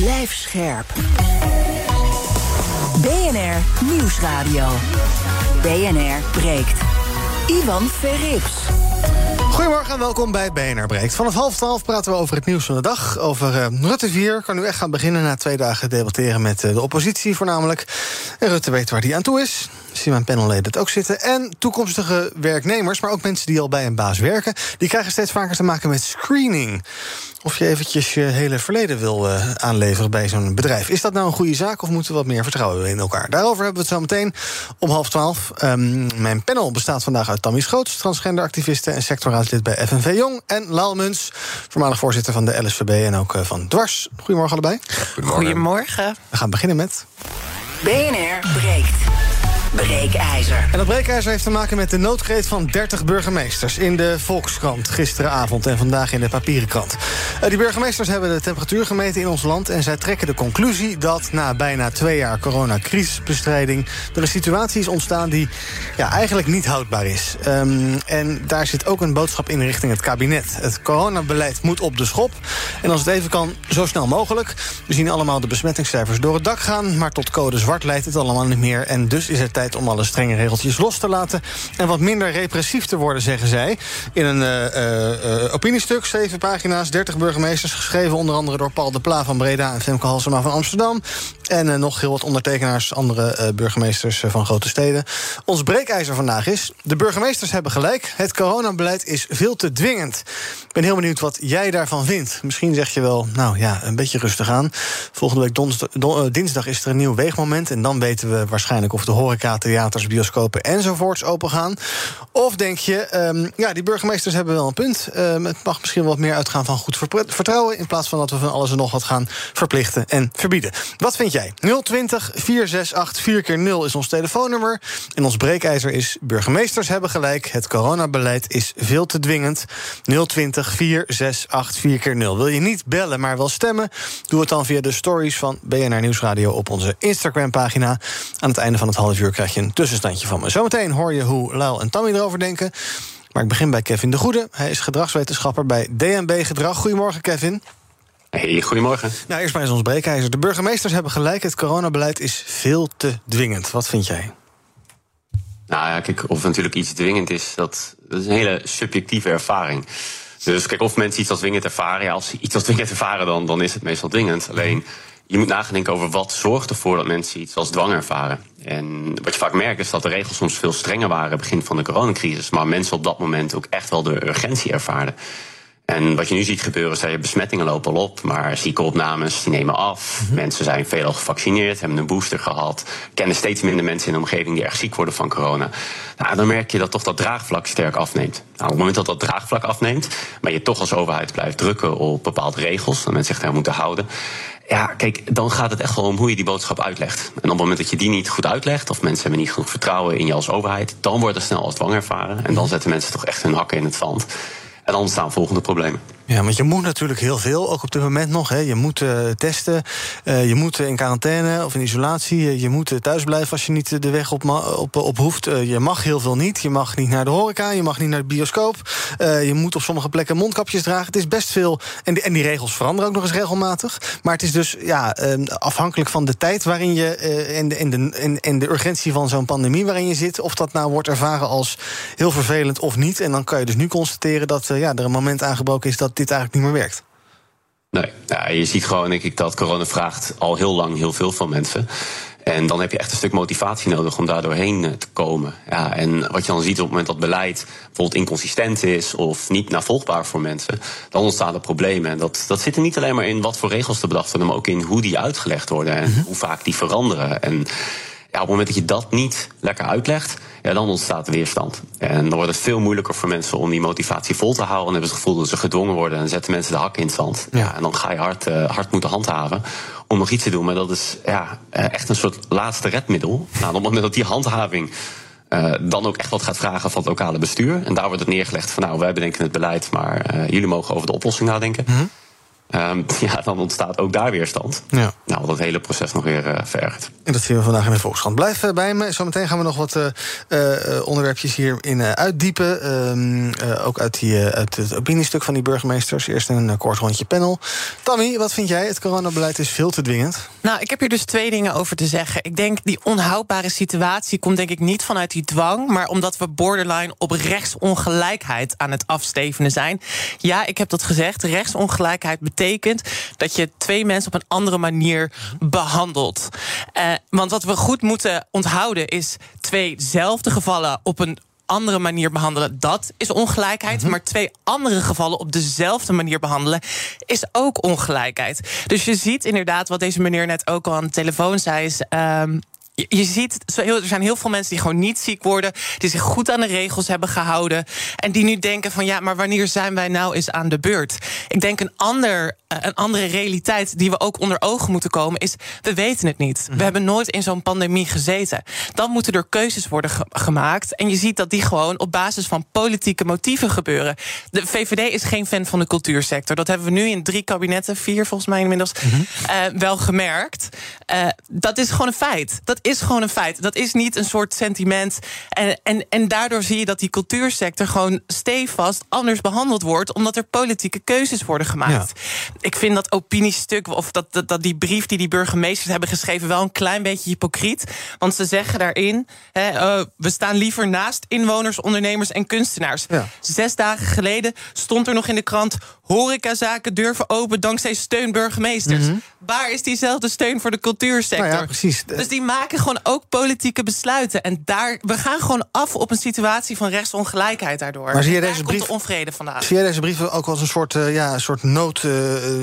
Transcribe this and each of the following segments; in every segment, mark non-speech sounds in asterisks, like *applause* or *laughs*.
Blijf scherp. BNR Nieuwsradio. BNR breekt. Ivan Verrips. Goedemorgen en welkom bij BNR Breekt. Vanaf half twaalf praten we over het nieuws van de dag. Over uh, Rutte 4 kan nu echt gaan beginnen na twee dagen debatteren met uh, de oppositie voornamelijk. En Rutte weet waar hij aan toe is. Zie mijn panelleden het ook zitten. En toekomstige werknemers, maar ook mensen die al bij een baas werken... die krijgen steeds vaker te maken met screening. Of je eventjes je hele verleden wil uh, aanleveren bij zo'n bedrijf. Is dat nou een goede zaak of moeten we wat meer vertrouwen in elkaar? Daarover hebben we het zo meteen om half twaalf. Um, mijn panel bestaat vandaag uit Tammy Schoots... transgenderactiviste en sectorraadslid bij FNV Jong... en Laal Muns, voormalig voorzitter van de LSVB en ook uh, van Dwars. Goedemorgen allebei. Goedemorgen. Goedemorgen. We gaan beginnen met... BNR breekt. Breekijzer. En dat breekijzer heeft te maken met de noodkreet van 30 burgemeesters... in de Volkskrant gisteravond en vandaag in de papieren krant. Uh, die burgemeesters hebben de temperatuur gemeten in ons land... en zij trekken de conclusie dat na bijna twee jaar coronacrisisbestrijding... er een situatie is ontstaan die ja, eigenlijk niet houdbaar is. Um, en daar zit ook een boodschap in richting het kabinet. Het coronabeleid moet op de schop. En als het even kan, zo snel mogelijk. We zien allemaal de besmettingscijfers door het dak gaan... maar tot code zwart leidt het allemaal niet meer. En dus is het tijd om alle strenge regeltjes los te laten... en wat minder repressief te worden, zeggen zij. In een uh, uh, opiniestuk, zeven pagina's, 30 burgemeesters... geschreven onder andere door Paul de Pla van Breda... en Femke Halsema van Amsterdam. En nog heel wat ondertekenaars, andere burgemeesters van grote steden. Ons breekijzer vandaag is... de burgemeesters hebben gelijk, het coronabeleid is veel te dwingend. Ik ben heel benieuwd wat jij daarvan vindt. Misschien zeg je wel, nou ja, een beetje rustig aan. Volgende week dinsdag is er een nieuw weegmoment... en dan weten we waarschijnlijk of de horeca theaters, bioscopen enzovoorts open gaan? Of denk je, um, ja, die burgemeesters hebben wel een punt. Um, het mag misschien wat meer uitgaan van goed vertrouwen... in plaats van dat we van alles en nog wat gaan verplichten en verbieden. Wat vind jij? 020 468 4 keer 0 is ons telefoonnummer. En ons breekijzer is burgemeesters hebben gelijk. Het coronabeleid is veel te dwingend. 020 468 4 keer 0 Wil je niet bellen, maar wel stemmen? Doe het dan via de stories van BNR Nieuwsradio... op onze Instagram-pagina. Aan het einde van het half uur krijg je een tussenstandje van me. Zometeen hoor je hoe Lau en Tammy erover denken. Maar ik begin bij Kevin de Goede. Hij is gedragswetenschapper bij DNB Gedrag. Goedemorgen, Kevin. Hey, goedemorgen. Nou, eerst maar eens ons breekijzer. De burgemeesters hebben gelijk, het coronabeleid is veel te dwingend. Wat vind jij? Nou ja, kijk, of natuurlijk iets dwingend is, dat, dat is een hele subjectieve ervaring. Dus kijk, of mensen iets als dwingend ervaren, ja, als ze iets als dwingend ervaren, dan, dan is het meestal dwingend. Alleen, je moet nadenken over wat zorgt ervoor dat mensen iets als dwang ervaren. En wat je vaak merkt is dat de regels soms veel strenger waren begin van de coronacrisis, maar mensen op dat moment ook echt wel de urgentie ervaarden. En wat je nu ziet gebeuren is dat je besmettingen lopen al op, maar ziekenopnames die nemen af. Mm-hmm. Mensen zijn veelal gevaccineerd, hebben een booster gehad, kennen steeds minder mensen in de omgeving die erg ziek worden van corona. Nou, dan merk je dat toch dat draagvlak sterk afneemt. Nou, op het moment dat dat draagvlak afneemt, maar je toch als overheid blijft drukken op bepaalde regels, dat mensen zich daar moeten houden, ja, kijk, dan gaat het echt wel om hoe je die boodschap uitlegt. En op het moment dat je die niet goed uitlegt, of mensen hebben niet genoeg vertrouwen in je als overheid, dan wordt er snel als dwang ervaren. En dan zetten mensen toch echt hun hakken in het zand. En dan ontstaan volgende problemen. Ja, want je moet natuurlijk heel veel, ook op dit moment nog. Hè. Je moet uh, testen, uh, je moet in quarantaine of in isolatie. Je moet thuis blijven als je niet de weg op, op, op hoeft. Je mag heel veel niet. Je mag niet naar de horeca, je mag niet naar de bioscoop. je moet op sommige plekken mondkapjes dragen. Het is best veel. En die, en die regels veranderen ook nog eens regelmatig. Maar het is dus ja, afhankelijk van de tijd waarin je. en, de, en, de, en, en de urgentie van zo'n pandemie waarin je zit. Of dat nou wordt ervaren als heel vervelend of niet. En dan kan je dus nu constateren dat ja, er een moment aangebroken is dat dit eigenlijk niet meer werkt. Nee, je ziet gewoon, denk ik, dat corona vraagt al heel lang heel veel van mensen. En dan heb je echt een stuk motivatie nodig om daar doorheen te komen. Ja, en wat je dan ziet op het moment dat beleid bijvoorbeeld inconsistent is of niet navolgbaar voor mensen, dan ontstaan er problemen. En dat, dat zit er niet alleen maar in wat voor regels te bedacht worden, maar ook in hoe die uitgelegd worden en hoe vaak die veranderen. En ja, op het moment dat je dat niet lekker uitlegt, ja, dan ontstaat weerstand. En dan wordt het veel moeilijker voor mensen om die motivatie vol te houden. En hebben ze het gevoel dat ze gedwongen worden en zetten mensen de hak in het zand. Ja. en dan ga je hard, uh, hard moeten handhaven om nog iets te doen. Maar dat is ja, echt een soort laatste redmiddel. Nou, op het moment dat die handhaving uh, dan ook echt wat gaat vragen van het lokale bestuur. En daar wordt het neergelegd van nou, wij bedenken het beleid, maar uh, jullie mogen over de oplossing nadenken. Mm Um, *laughs* ja, dan ontstaat ook daar weerstand. Ja. Nou, wat het hele proces nog weer uh, verergert. En dat zien we vandaag in de Volkskrant. Blijf uh, bij me. Zometeen gaan we nog wat uh, onderwerpjes hierin uitdiepen. Ehm, ook uit, die, uit het opiniestuk van die burgemeesters. Eerst een kort rondje panel. Tammy, wat vind jij? Het coronabeleid is veel te dwingend. Nou, ik heb hier dus twee dingen over te zeggen. Ik denk die onhoudbare situatie komt denk ik niet vanuit die dwang... maar omdat we borderline op rechtsongelijkheid aan het afstevenen zijn. Ja, ik heb dat gezegd. Rechtsongelijkheid betekent betekent dat je twee mensen op een andere manier behandelt. Uh, want wat we goed moeten onthouden is tweezelfde gevallen op een andere manier behandelen, dat is ongelijkheid. Mhm. Maar twee andere gevallen op dezelfde manier behandelen, is ook ongelijkheid. Dus je ziet inderdaad, wat deze meneer net ook al aan de telefoon zei, is. Um, je, ziet, er zijn heel veel mensen die gewoon niet ziek worden, die zich goed aan de regels hebben gehouden en die nu denken van ja, maar wanneer zijn wij nou eens aan de beurt? Ik denk een, ander, eh, een andere realiteit die we ook onder ogen moeten komen is, we weten het niet. We mhm. hebben nooit in zo'n pandemie gezeten. Dan moeten er keuzes worden gemaakt en je ziet dat die gewoon op basis van politieke motieven gebeuren. De VVD is geen fan van de cultuursector. Dat hebben we nu in drie kabinetten, vier volgens mij inmiddels, mhm. eh, wel gemerkt. Uh, dat is gewoon een feit. Dat is gewoon een feit. Dat is niet een soort sentiment. En, en, en daardoor zie je dat die cultuursector gewoon stevast anders behandeld wordt, omdat er politieke keuzes worden gemaakt. Ik vind dat opiniestuk, of dat, dat, dat, die brief die die burgemeesters hebben geschreven, wel een klein beetje hypocriet. Want ze zeggen daarin: hè, uh, we staan liever naast inwoners, ondernemers en kunstenaars. Zes dagen geleden stond er nog in de krant: horecazaken durven open dankzij steun burgemeesters. Mhm. Waar is diezelfde steun voor de cultuursector? Nou ja, precies. Dus die maken gewoon ook politieke besluiten. En daar, we gaan gewoon af op een situatie van rechtsongelijkheid daardoor. Maar zie je deze brief, de onvrede vandaan. Zie jij deze brief ook als een soort, uh, ja, soort nood, uh,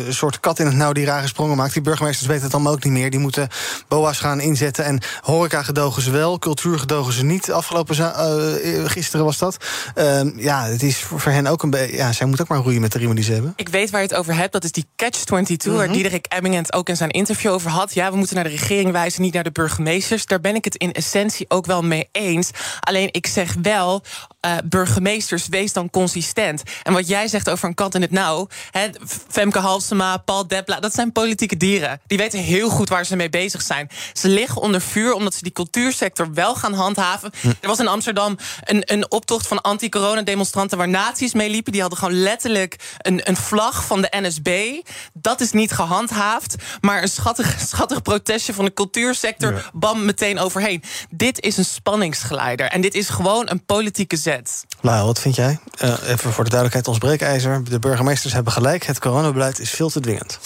soort kat in het nauw die rare sprongen maakt? Die burgemeesters weten het allemaal ook niet meer. Die moeten BOA's gaan inzetten. En horeca gedogen ze wel, cultuur gedogen ze niet. Afgelopen uh, gisteren was dat. Ehm, ja, het is voor hen ook een beetje. Ja, zij moet ook maar roeien met de riemen die ze hebben. Ik weet waar je het over hebt. Dat is die Catch-22, waar mhm. Diederik Emmingen ook in zijn interview over had. Ja, we moeten naar de regering wijzen, niet naar de burgemeesters. Daar ben ik het in essentie ook wel mee eens. Alleen ik zeg wel, uh, burgemeesters, wees dan consistent. En wat jij zegt over een kat in het nauw... Hè, Femke Halsema, Paul Depla, dat zijn politieke dieren. Die weten heel goed waar ze mee bezig zijn. Ze liggen onder vuur omdat ze die cultuursector wel gaan handhaven. Hm. Er was in Amsterdam een, een optocht van anti-corona-demonstranten... waar nazi's mee liepen. Die hadden gewoon letterlijk een, een vlag van de NSB. Dat is niet gehandhaafd. Maar een schattig, schattig protestje van de cultuursector... bam, meteen overheen. Dit is een spanningsgeleider. En dit is gewoon een politieke zet. Nou, wat vind jij? Uh, even voor de duidelijkheid, ons breekijzer. De burgemeesters hebben gelijk. Het coronabeleid is veel te dwingend.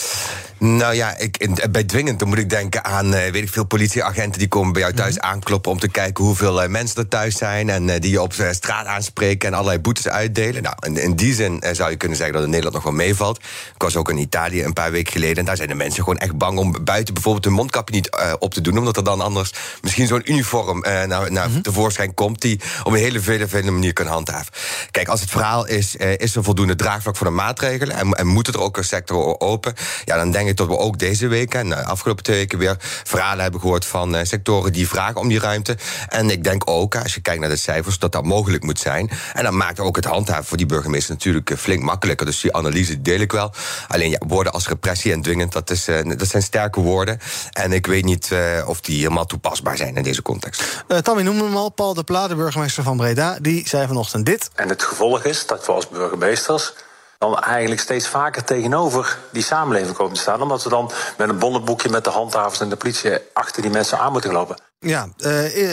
Nou ja, ik, bij dwingend dan moet ik denken aan uh, weet ik veel politieagenten die komen bij jou thuis mhm. aankloppen om te kijken hoeveel uh, mensen er thuis zijn en uh, die je op straat aanspreken en allerlei boetes uitdelen. Nou, in, in die zin zou je kunnen zeggen dat het Nederland nog wel meevalt. Ik was ook in Italië een paar weken geleden en daar zijn de mensen gewoon echt bang om buiten bijvoorbeeld hun mondkapje niet op te doen, omdat er dan anders misschien zo'n uniform naar, naar mm tevoorschijn komt die op een hele vele, vele manier kan handhaven. Kijk, als het verhaal is, is er voldoende draagvlak voor de maatregelen en, en moet er ook een sector open, ja, dan denk ik dat we ook deze week en de afgelopen twee weken weer verhalen hebben gehoord van uh, sectoren die vragen om die ruimte. En ik denk ook, als je kijkt naar de cijfers, dat dat mogelijk moet zijn. En dan maakt ook het handhaven voor die burgemeester natuurlijk uh, flink makkelijker. Dus die analyse deel ik wel. Alleen ja, woorden als repressie en dwingend, dat, is, uh, dat zijn sterke woorden. En ik weet niet of die helemaal toepasbaar zijn in deze context. Tammy, noem hem al. Paul de Pla, de burgemeester van Breda, die zei vanochtend dit. En het gevolg is dat we als burgemeesters dan eigenlijk steeds vaker tegenover die samenleving komen te staan. Omdat we dan met een bonnenboekje met de handhavers en de politie achter die mensen aan moeten lopen. Ja, uh,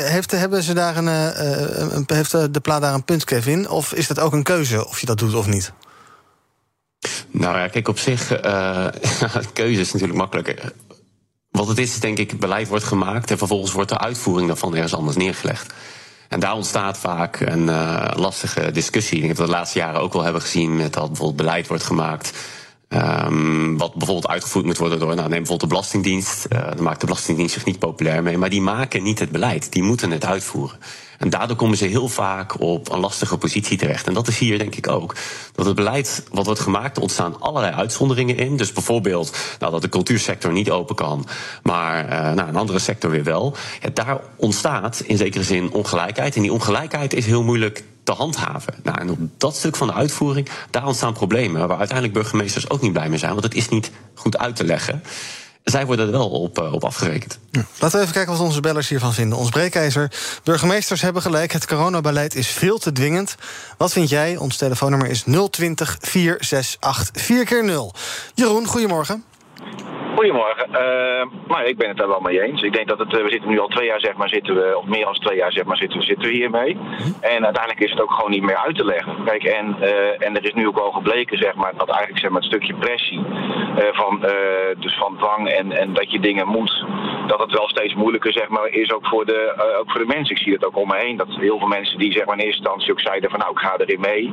heeft, hebben ze daar een, uh, een, heeft de plaat daar een punt, Kevin? Of is dat ook een keuze of je dat doet of niet? Nou ja, kijk, op zich, *laughs* uh, keuze is natuurlijk makkelijker. Wat het is, denk ik, beleid wordt gemaakt en vervolgens wordt de uitvoering daarvan ergens anders neergelegd. En daar ontstaat vaak een uh, lastige discussie. Ik denk dat de laatste jaren ook wel hebben gezien met dat bijvoorbeeld beleid wordt gemaakt. Um, wat bijvoorbeeld uitgevoerd moet worden door, nou, neem bijvoorbeeld de Belastingdienst. Uh, daar maakt de Belastingdienst zich niet populair mee. Maar die maken niet het beleid, die moeten het uitvoeren. En daardoor komen ze heel vaak op een lastige positie terecht. En dat is hier denk ik ook. Dat het beleid wat wordt gemaakt, ontstaan allerlei uitzonderingen in. Dus bijvoorbeeld nou, dat de cultuursector niet open kan, maar uh, nou, een andere sector weer wel. Ja, daar ontstaat in zekere zin ongelijkheid. En die ongelijkheid is heel moeilijk te handhaven. Nou, en op dat stuk van de uitvoering, daar ontstaan problemen. Waar uiteindelijk burgemeesters ook niet blij mee zijn, want het is niet goed uit te leggen. Zij worden er wel op, uh, op afgerekend. Laten we even kijken wat onze bellers hiervan vinden. Ons breekijzer. Burgemeesters hebben gelijk. Het coronabeleid is veel te dwingend. Wat vind jij? Ons telefoonnummer is 020 468 4 keer 0 Jeroen, goedemorgen. Goedemorgen. Uh, nou, ik ben het daar wel mee eens. Ik denk dat het, we zitten nu al twee jaar, zeg maar, zitten we, of meer dan twee jaar, zeg maar, zitten, zitten we hiermee. En uiteindelijk is het ook gewoon niet meer uit te leggen. Kijk, en, uh, en er is nu ook al gebleken, zeg maar, dat eigenlijk zeg maar, het stukje pressie uh, van, dus van dwang en, en dat je dingen moet, dat het wel steeds moeilijker, zeg maar, is ook voor de, ook voor de mensen. Ik zie het ook om me heen, dat heel veel mensen die, zeg maar, in eerste instantie ook zeiden van, nou, ik ga erin mee,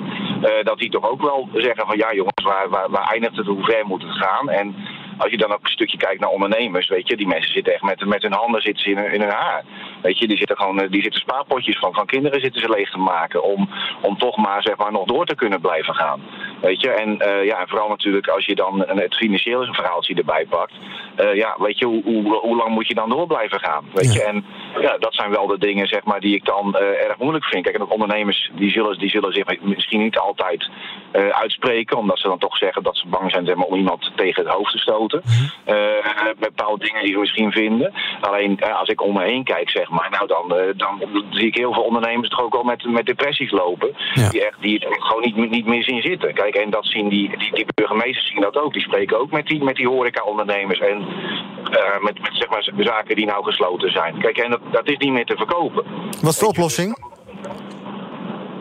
dat die toch ook wel zeggen van, ja, jongens, waar, waar, waar eindigt het, hoe ver moet het gaan? En als je dan ook een stukje kijkt naar ondernemers, weet je, die mensen zitten echt met, met hun handen zitten in, in hun haar. Weet je, die zitten gewoon, die zitten spaarpotjes van, van kinderen zitten ze leeg te maken om, om toch maar, zeg maar nog door te kunnen blijven gaan. Weet je, en, uh, ja, en vooral natuurlijk als je dan het financiële verhaaltje erbij pakt. Uh, ja, weet je, hoe, hoe, hoe, lang moet je dan door blijven gaan? Weet je, en ja, dat zijn wel de dingen, zeg maar, die ik dan uh, erg moeilijk vind. Kijk, en ondernemers, die zullen, die zullen zich misschien niet altijd uitspreken, omdat ze dan toch zeggen dat ze bang zijn zeg maar, om iemand tegen het hoofd te stoten. Uh, bepaalde dingen die we misschien vinden. Alleen als ik om me heen kijk, zeg maar, nou dan, uh, dan zie ik heel veel ondernemers toch ook al met, met depressies lopen. Ja. Die, echt, die het gewoon niet, niet meer zien zitten. Kijk, en dat zien die, die, die burgemeesters zien dat ook. Die spreken ook met die, met die horeca-ondernemers en met, met zeg maar, zaken die nou gesloten zijn. Kijk, en dat, dat is niet meer te verkopen. Wat is de oplossing?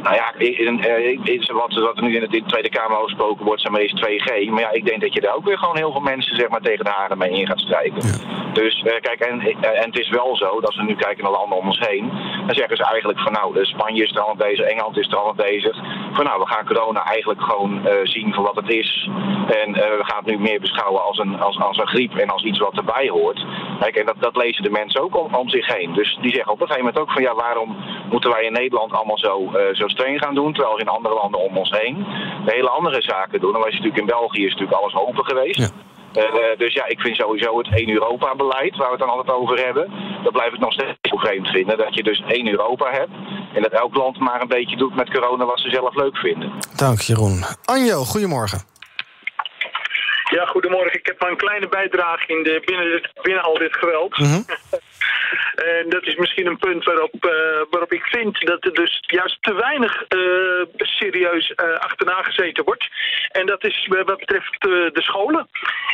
Nou ja, in, in, wat, wat er nu in de, Tweede Kamer gesproken wordt, zijn meest 2G. Maar ja, ik denk dat je daar ook weer gewoon heel veel mensen zeg maar, tegen de haren mee in gaat strijken. Ja. Dus uh, kijk, en, en het is wel zo, dat als we nu kijken naar landen om ons heen, dan zeggen ze eigenlijk van nou, Spanje is er al bezig, Engeland is er al bezig. Van nou, we gaan corona eigenlijk gewoon uh, zien voor wat het is. En uh, we gaan het nu meer beschouwen als een, als, als een griep en als iets wat erbij hoort. Kijk, en dat, dat lezen de mensen ook om, om zich heen. Dus die zeggen op een gegeven moment ook van ja, waarom moeten wij in Nederland allemaal zo, zo streng gaan doen, terwijl we in andere landen om ons heen hele andere zaken doen. En wij natuurlijk in België is natuurlijk alles open geweest. Ja. Uh, dus ja, ik vind sowieso het één Europa-beleid, waar we het dan altijd over hebben, dat blijf ik nog steeds zo vreemd vinden. Dat je dus één Europa hebt en dat elk land maar een beetje doet met corona wat ze zelf leuk vinden. Dank Jeroen. Anjo, goedemorgen. Ja, goedemorgen. Ik heb maar een kleine bijdrage in de, binnen, dit, binnen al dit geweld. Mm -hmm. *laughs* En dat is misschien een punt waarop, uh, waarop ik vind dat er dus juist te weinig uh, serieus uh, achterna gezeten wordt. En dat is wat betreft de scholen.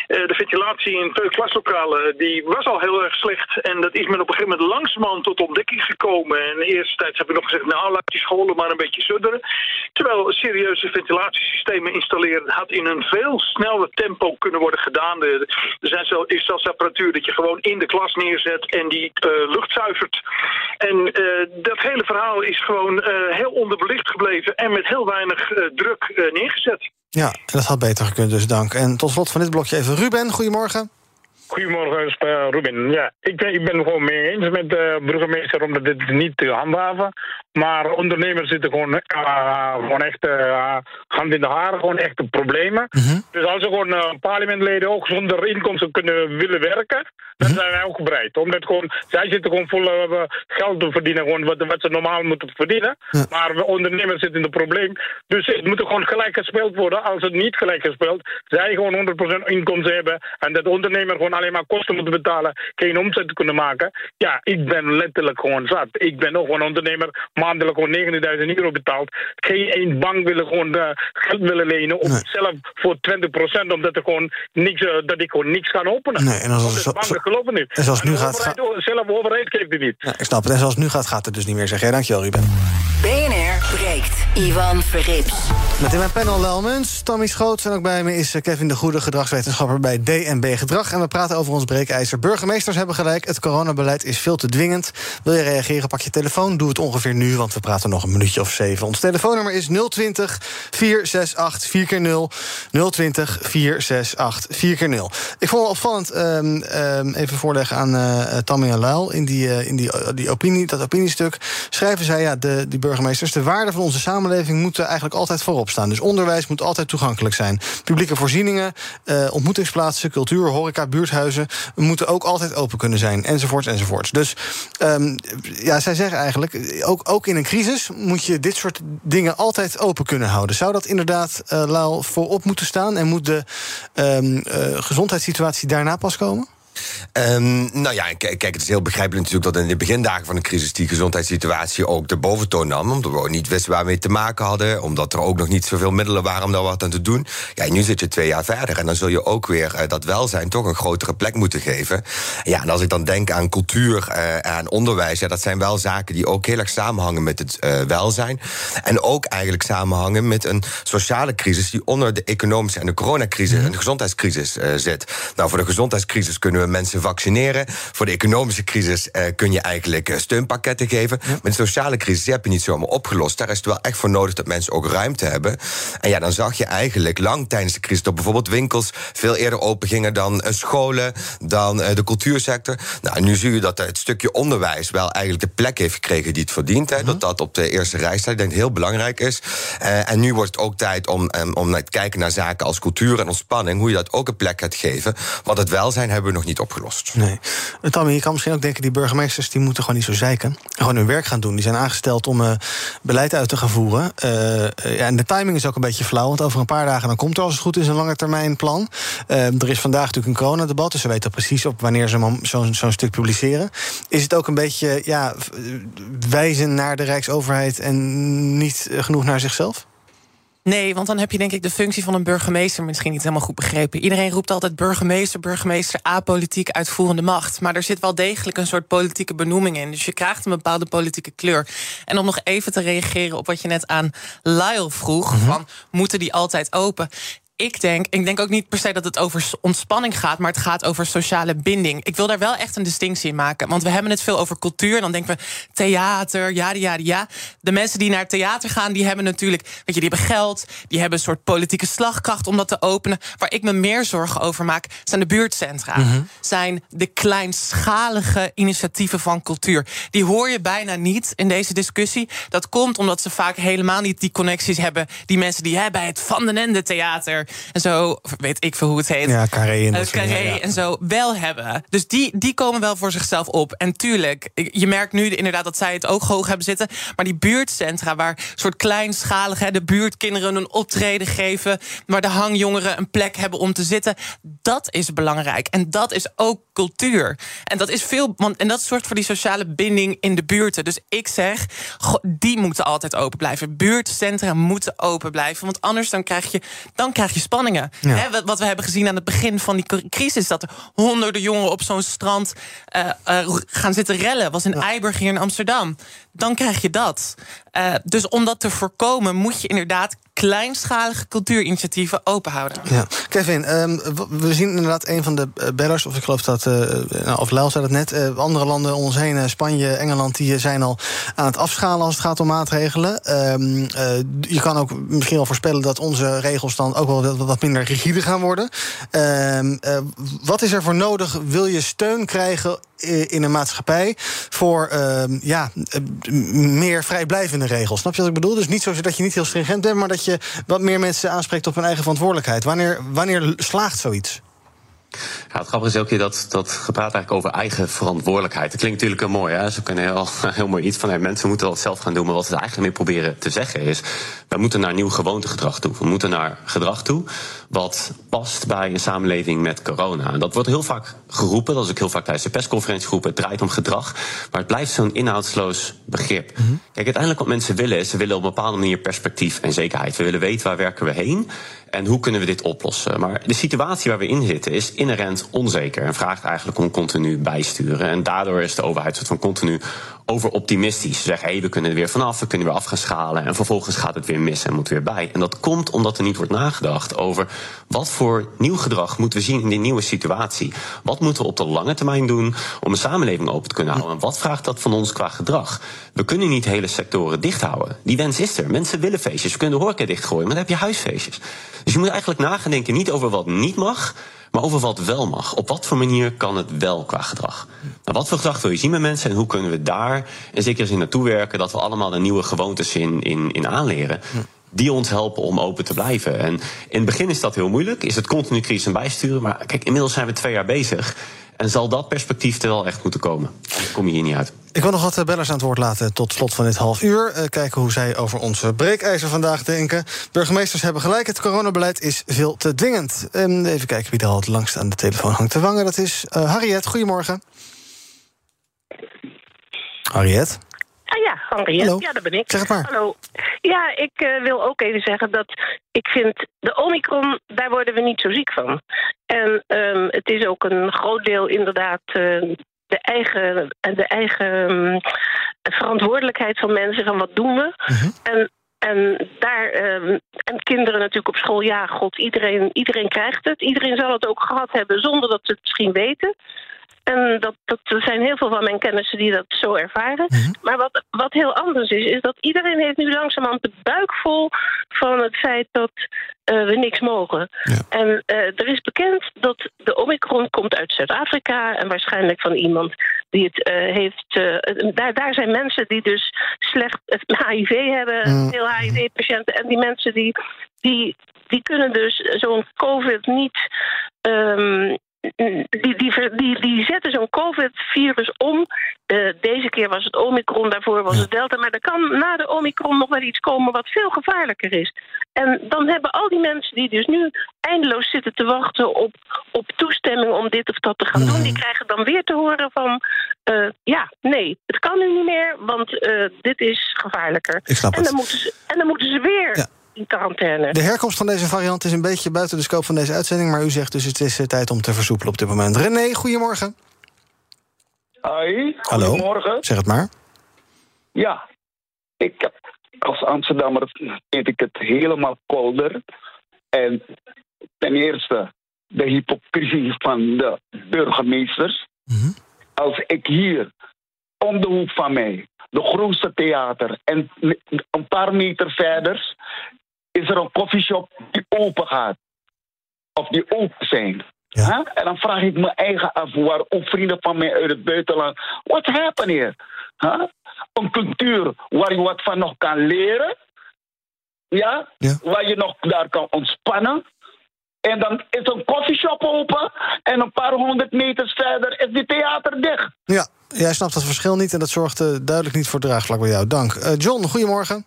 de ventilatie in klaslokalen die was al heel erg slecht. En dat is men op een gegeven moment langzamerhand tot ontdekking gekomen. En eerst tijd hebben we nog gezegd, nou laat die scholen maar een beetje sudderen. Terwijl serieuze ventilatiesystemen installeren had in een veel sneller tempo kunnen worden gedaan. Er zijn zo, is zelfs apparatuur dat je gewoon in de klas neerzet en die lucht zuivert. En uh, dat hele verhaal is gewoon uh, heel onderbelicht gebleven en met heel weinig druk neergezet. Ja, dat had beter gekund, dus dank. En tot slot van dit blokje even Ruben, goedemorgen. Goedemorgen, Ruben. Ja, ik ben, ik ben het gewoon mee eens met de burgemeester om dit niet te handhaven. Maar ondernemers zitten gewoon, uh, gewoon echt uh, hand in de haren, gewoon echte problemen. Mm -hmm. Dus als ze gewoon uh, parlementleden ook zonder inkomsten kunnen willen werken, dan mm -hmm. zijn wij ook bereid. Omdat gewoon, zij zitten gewoon vol geld te verdienen, gewoon wat, wat ze normaal moeten verdienen. Ja. Maar ondernemers zitten in het probleem. Dus het moet gewoon gelijk gespeeld worden. Als het niet gelijk gespeeld, zij gewoon 100% inkomsten hebben en dat de ondernemer gewoon alleen maar kosten moet betalen, geen omzet te kunnen maken. Ja, ik ben letterlijk gewoon zat. Ik ben ook gewoon ondernemer maandelijk gewoon 90.000 euro betaald. Geen één bank willen gewoon uh, geld willen lenen. Of nee. zelf voor 20% omdat er gewoon niks, uh, dat ik gewoon niks kan openen. Nee, en als, de banken geloven niet. En zoals nu en gaat... Overheid, zelf overheid geeft het niet. Ja, ik snap het. En zoals nu gaat, gaat het dus niet meer, zeg jij. Dankjewel, Ruben. Ivan Verrips. Met in mijn panel Lel Muns, Tommy Schoots en ook bij me is eh, Kevin de Goede, gedragswetenschapper bij DNB Gedrag. En we praten over ons breekijzer. Burgemeesters hebben gelijk, het coronabeleid is veel te dwingend. Wil je reageren, pak je telefoon, doe het ongeveer nu, want we praten nog een minuutje of zeven. Ons telefoonnummer is 020 468 4 keer 0 020 468 4 keer 0 Ik vond het opvallend, um, um, even voorleggen aan uh, Tammy en Luil... in, die, in die, die opinie, dat opiniestuk schrijven zij, ja, de, die burgemeesters... de waarde van onze samenleving moeten eigenlijk altijd voorop staan. Dus onderwijs moet altijd toegankelijk zijn. Publieke voorzieningen, uh, ontmoetingsplaatsen, cultuur, horeca, buurthuizen... moeten ook altijd open kunnen zijn, enzovoorts, enzovoorts. Dus um, ja, zij zeggen eigenlijk, ook, ook in een crisis... moet je dit soort dingen altijd open kunnen houden. Zou dat inderdaad, uh, voorop moeten staan... en moet de um, uh, gezondheidssituatie daarna pas komen? Um, nou ja, kijk, het is heel begrijpelijk natuurlijk dat in de begindagen van de crisis die gezondheidssituatie ook de boventoon nam. Omdat we ook niet wisten waar we mee te maken hadden. Omdat er ook nog niet zoveel middelen waren om daar wat aan te doen. Ja, nu zit je twee jaar verder en dan zul je ook weer uh, dat welzijn toch een grotere plek moeten geven. Ja, en als ik dan denk aan cultuur uh, en onderwijs, ja, dat zijn wel zaken die ook heel erg samenhangen met het uh, welzijn. En ook eigenlijk samenhangen met een sociale crisis die onder de economische en de coronacrisis en de gezondheidscrisis zit. Nou, voor de gezondheidscrisis kunnen we mensen vaccineren. Voor de economische crisis uh, kun je eigenlijk uh, steunpakketten geven. Ja. Maar de sociale crisis heb je niet zomaar opgelost. Daar is het wel echt voor nodig dat mensen ook ruimte hebben. En ja, dan zag je eigenlijk lang tijdens de crisis dat bijvoorbeeld winkels veel eerder open gingen dan uh, scholen, dan de cultuursector. Nou, nu zie je dat het stukje onderwijs wel eigenlijk de plek heeft gekregen die het verdient. Hè, -huh. Dat dat op de eerste rij staat. Ik denk heel belangrijk is. en nu wordt het ook tijd om, um, om te kijken naar zaken als cultuur en ontspanning. Hoe je dat ook een plek gaat geven. Want het welzijn hebben we nog niet opgelost. Nee. Tommy, je kan misschien ook denken... die burgemeesters die moeten gewoon niet zo zeiken. Gewoon hun werk gaan doen. Die zijn aangesteld om uh, beleid uit te gaan voeren. Uh, ja, en de timing is ook een beetje flauw. Want over een paar dagen dan komt er als het goed is een lange termijn plan. Er is vandaag natuurlijk een coronadebat. Dus ze weten precies op wanneer ze zo'n zo stuk publiceren. Is het ook een beetje ja, wijzen naar de Rijksoverheid... en niet genoeg naar zichzelf? Nee, want dan heb je denk ik de functie van een burgemeester misschien niet helemaal goed begrepen. Iedereen roept altijd burgemeester, burgemeester, apolitiek, uitvoerende macht. Maar er zit wel degelijk een soort politieke benoeming in. Dus je krijgt een bepaalde politieke kleur. En om nog even te reageren op wat je net aan Lyle vroeg: mm -hmm. van moeten die altijd open? Ik denk, ik denk ook niet per se dat het over ontspanning gaat, maar het gaat over sociale binding. Ik wil daar wel echt een distinctie in maken. Want we hebben het veel over cultuur. En dan denken we theater, ja, ja, ja. De mensen die naar theater gaan, die hebben natuurlijk, weet je, die hebben geld, die hebben een soort politieke slagkracht om dat te openen. Waar ik me meer zorgen over maak, zijn de buurtcentra. Mm -hmm. Zijn de kleinschalige initiatieven van cultuur. Die hoor je bijna niet in deze discussie. Dat komt omdat ze vaak helemaal niet die connecties hebben. Die mensen die hebben het Van den Ende Theater en zo, weet ik veel hoe het heet. Ja, Carré en, Carré ja, ja. en zo wel hebben. Dus die, die komen wel voor zichzelf op. En tuurlijk, je merkt nu inderdaad dat zij het ook hoog hebben zitten. Maar die buurtcentra, waar soort kleinschalig hè, de buurtkinderen een optreden geven, waar de hangjongeren een plek hebben om te zitten, dat is belangrijk. En dat is ook cultuur. En dat is veel, want, en dat zorgt voor die sociale binding in de buurten. Dus ik zeg, goh, die moeten altijd open blijven. Buurtcentra moeten open blijven. Want anders dan krijg je, dan krijg je spanningen. Ja. He, wat we hebben gezien aan het begin van die crisis... dat er honderden jongeren op zo'n strand uh, uh, gaan zitten rellen. was in ja. Eiburg hier in Amsterdam. Dan krijg je dat. Uh, dus om dat te voorkomen moet je inderdaad kleinschalige cultuurinitiatieven openhouden. Ja. Kevin, um, we zien inderdaad een van de bellers, of ik geloof dat, uh, nou, of Lel zei het net, andere landen om ons heen, Spanje, Engeland, die zijn al aan het afschalen als het gaat om maatregelen. Um, je kan ook misschien al voorspellen dat onze regels dan ook wel wat minder rigide gaan worden. Um, wat is er voor nodig? Wil je steun krijgen in een maatschappij voor ja, meer vrijblijvende regels? Snap je wat ik bedoel? Dus niet zo dat je niet heel stringent bent, maar dat je wat meer mensen aanspreekt op hun eigen verantwoordelijkheid. Wanneer, wanneer slaagt zoiets? Ja, het grappige is ook hier dat, dat gepraat eigenlijk over eigen verantwoordelijkheid. Dat klinkt natuurlijk mooi, hè? Ze kunnen heel, *laughs* heel mooi iets van hey, mensen moeten dat zelf gaan doen. Maar wat ze eigenlijk mee proberen te zeggen is: we moeten naar nieuw gewoontegedrag toe. We moeten naar gedrag toe wat past bij een samenleving met corona. En dat wordt heel vaak geroepen, dat is ook heel vaak tijdens de persconferentie geroepen. Het draait om gedrag, maar het blijft zo'n inhoudsloos begrip. Mm -hmm. Kijk, uiteindelijk wat mensen willen is: ze willen op een bepaalde manier perspectief en zekerheid. We willen weten waar werken we heen en hoe kunnen we dit oplossen. Maar de situatie waar we in zitten is inherent onzeker en vraagt eigenlijk om continu bijsturen. En daardoor is de overheid soort van continu overoptimistisch. Ze zeggen, hey, we kunnen er weer vanaf, we kunnen weer af gaan schalen. En vervolgens gaat het weer mis en moet weer bij. En dat komt omdat er niet wordt nagedacht over wat voor nieuw gedrag moeten we zien in die nieuwe situatie. Wat moeten we op de lange termijn doen om een samenleving open te kunnen houden? En wat vraagt dat van ons qua gedrag? We kunnen niet hele sectoren dicht houden. Die wens is er. Mensen willen feestjes. We kunnen de horeca dichtgooien, maar dan heb je huisfeestjes. Dus je moet eigenlijk nadenken niet over wat niet mag, maar over wat wel mag. Op wat voor manier kan het wel qua gedrag? Nou, wat voor gedrag wil je zien met mensen en hoe kunnen we daar in zekere zin naartoe werken dat we allemaal de nieuwe gewoontes in, in, in aanleren? Die ons helpen om open te blijven. En in het begin is dat heel moeilijk. Is het continu crisis en bijsturen. Maar kijk, inmiddels zijn we twee jaar bezig. En zal dat perspectief er wel echt moeten komen? Kom je hier niet uit. Ik wil nog wat eh, bellers aan het woord laten tot slot van dit half uur. Uh, kijken hoe zij over onze breekijzer vandaag denken. Burgemeesters hebben gelijk, het coronabeleid is veel te dwingend. Even kijken wie er al het langst aan de telefoon hangt te wangen. Dat is uh, Harriet, goedemorgen. Harriet? Ah ja, Henriette. Hallo. Ja, dat ben ik. Zeg het maar. Hallo. Ja, ik uh, wil ook even zeggen dat ik vind de Omicron, daar worden we niet zo ziek van. En um, het is ook een groot deel inderdaad uh, de eigen, de eigen um, verantwoordelijkheid van mensen van wat doen we. Mhm. En en daar, en kinderen natuurlijk op school, ja, god, iedereen, iedereen krijgt het. Iedereen zal het ook gehad hebben zonder dat ze het misschien weten. En dat, dat, er zijn heel veel van mijn kennissen die dat zo ervaren. Mhm. Maar wat, wat heel anders is, is dat iedereen heeft nu langzamerhand de buik vol van het feit dat uh, we niks mogen. Ja. En uh, er is bekend dat de Omicron komt uit Zuid-Afrika en waarschijnlijk van iemand die het uh, heeft. daar, daar zijn mensen die dus slecht HIV *laughs* hebben, Mm. veel HIV-patiënten. En die mensen die, die, die kunnen dus zo'n COVID niet. Um, die, die, die, die zetten zo'n COVID-virus om. Uh, deze keer was het Omicron, daarvoor was het Delta. Maar er kan na de Omicron nog wel iets komen wat veel gevaarlijker is. En dan hebben al die mensen die dus nu eindeloos zitten te wachten op, op toestemming om dit of dat te gaan doen, die krijgen dan weer te horen van uh, ja, nee, het kan nu niet meer, want uh, dit is gevaarlijker. Ik snap en, het. dan moeten ze, en dan moeten ze weer Ja. In quarantaine. De herkomst van deze variant is een beetje buiten de scope van deze uitzending. Maar u zegt dus het is eh, tijd om te versoepelen op dit moment. René, goedemorgen. Hoi, Hallo. goedemorgen. Zeg het maar. Ja, ik heb als Amsterdammer vind ik het helemaal kolder. En ten eerste de hypocrisie van de burgemeesters. Mhm. Als ik hier om de hoek van mij, de grootste theater, en een paar meter verder is er een koffieshop die open gaat. Of die open zijn. Ja. Huh? En dan vraag ik me eigen af waarom vrienden van mij uit het buitenland. What's happening here? Huh? Een cultuur waar je wat van nog kan leren. Ja? Ja. Waar je nog daar kan ontspannen. En dan is een koffieshop open. En een paar honderd meters verder is die theater dicht. Ja, jij snapt dat verschil niet en dat zorgt eh, duidelijk niet voor draagvlak bij jou. Dank. Eh, John, goedemorgen.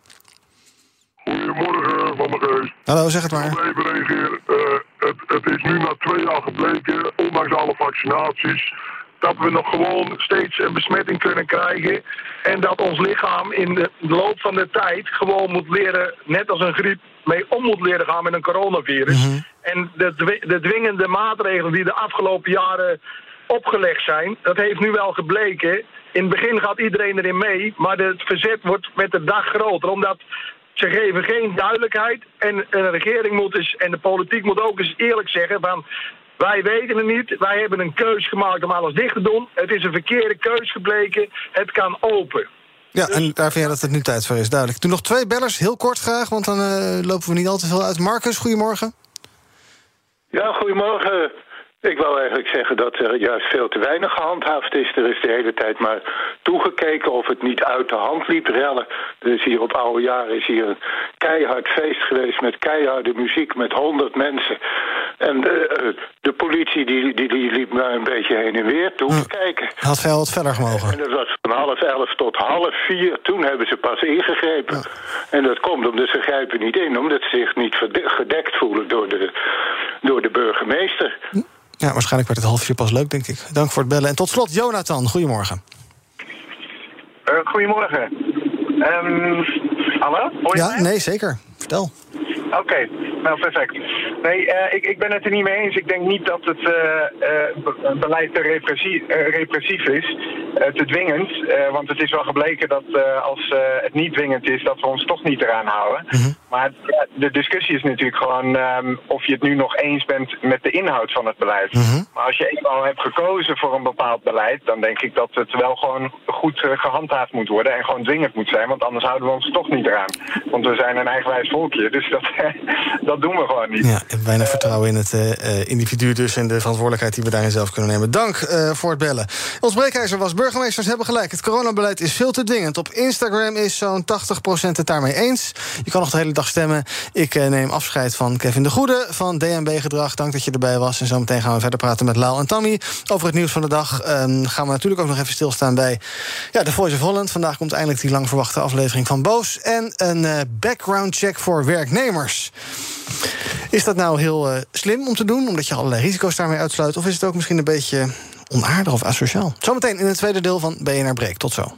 Goedemorgen, Hallo, zeg het Ik maar. wil even reageren. Eh, het, het is nu na twee jaar gebleken, ondanks alle vaccinaties, dat we nog gewoon steeds een besmetting kunnen krijgen. En dat ons lichaam in de loop van de tijd gewoon moet leren, net als een griep, mee om moet leren gaan met een coronavirus. En de, de dwingende maatregelen die de afgelopen jaren opgelegd zijn, dat heeft nu wel gebleken. In het begin gaat iedereen erin mee, maar het verzet wordt met de dag groter. Omdat ze geven geen duidelijkheid. En een regering moet eens, en de politiek moet ook eens eerlijk zeggen van... Wij weten het niet. Wij hebben een keus gemaakt om alles dicht te doen. Het is een verkeerde keus gebleken. Het kan open. Ja, en daar vind jij dat het nu tijd voor is, duidelijk. Doe nog twee bellers, heel kort graag, want dan eh, lopen we niet al te veel uit. Marcus, goedemorgen. Ja, goedemorgen. Ik wou eigenlijk zeggen dat er juist veel te weinig gehandhaafd is. Er is de hele tijd maar toegekeken of het niet uit de hand liep. Rellen. Er is hier op oude jaren is hier een keihard feest geweest met keiharde muziek met honderd mensen. En de, de politie die, die, die liep maar een beetje heen en weer toe te kijken. Had veel wat verder gemogen. En dat was van half elf tot half vier. Toen hebben ze pas ingegrepen. En dat komt omdat ze grijpen niet in, omdat ze zich niet gedekt voelen door de, door de burgemeester. Ja, waarschijnlijk werd het half vier pas leuk, denk ik. Dank voor het bellen. En tot slot, Jonathan, goedemorgen. Uh, goedemorgen. Um, hallo? Ja, mij? nee, zeker. Vertel. Oké, nou perfect. Nee, eh, ik, ik ben het er niet mee eens. Ik denk niet dat het eh, eh, be- beleid te repressie- eh, repressief is, eh, te dwingend. Eh, want het is wel gebleken dat eh, als eh, het niet dwingend is, dat we ons toch niet eraan houden. Maar de discussie is natuurlijk gewoon ehm, of je het nu nog eens bent met de inhoud van het beleid. Maar als je eenmaal hebt gekozen voor een bepaald beleid, dan denk ik dat het wel gewoon goed eh, gehandhaafd moet worden en gewoon dwingend moet zijn. Want anders houden we ons toch niet eraan. Want we zijn een eigenwijs volkje, dus dat, *laughs* dat doen we gewoon niet. Ja, ik heb weinig vertrouwen in het eh, eh, individu dus... en de verantwoordelijkheid die we daarin zelf kunnen nemen. Dank voor het bellen. Ons breekijzer was burgemeesters hebben gelijk. Het coronabeleid is veel te dwingend. Op Instagram is zo'n 80% het daarmee eens. Je kan nog de hele dag stemmen. Ik eh, neem afscheid van Kevin de Goede van DNB Gedrag. Dank dat je erbij was. En zometeen gaan we verder praten met Lau en Tammy... over het nieuws van de dag. Ehm, gaan we natuurlijk ook nog even stilstaan bij ja, The Voice of Holland. Vandaag komt eindelijk die lang verwachte aflevering van Boos. En een eh, background check voor werknemers. Is dat nou heel eh, slim om te doen, omdat je allerlei risico's daarmee uitsluit? Of is het ook misschien een beetje onaardig of asociaal? Zometeen in het tweede deel van BNR Break. Tot zo.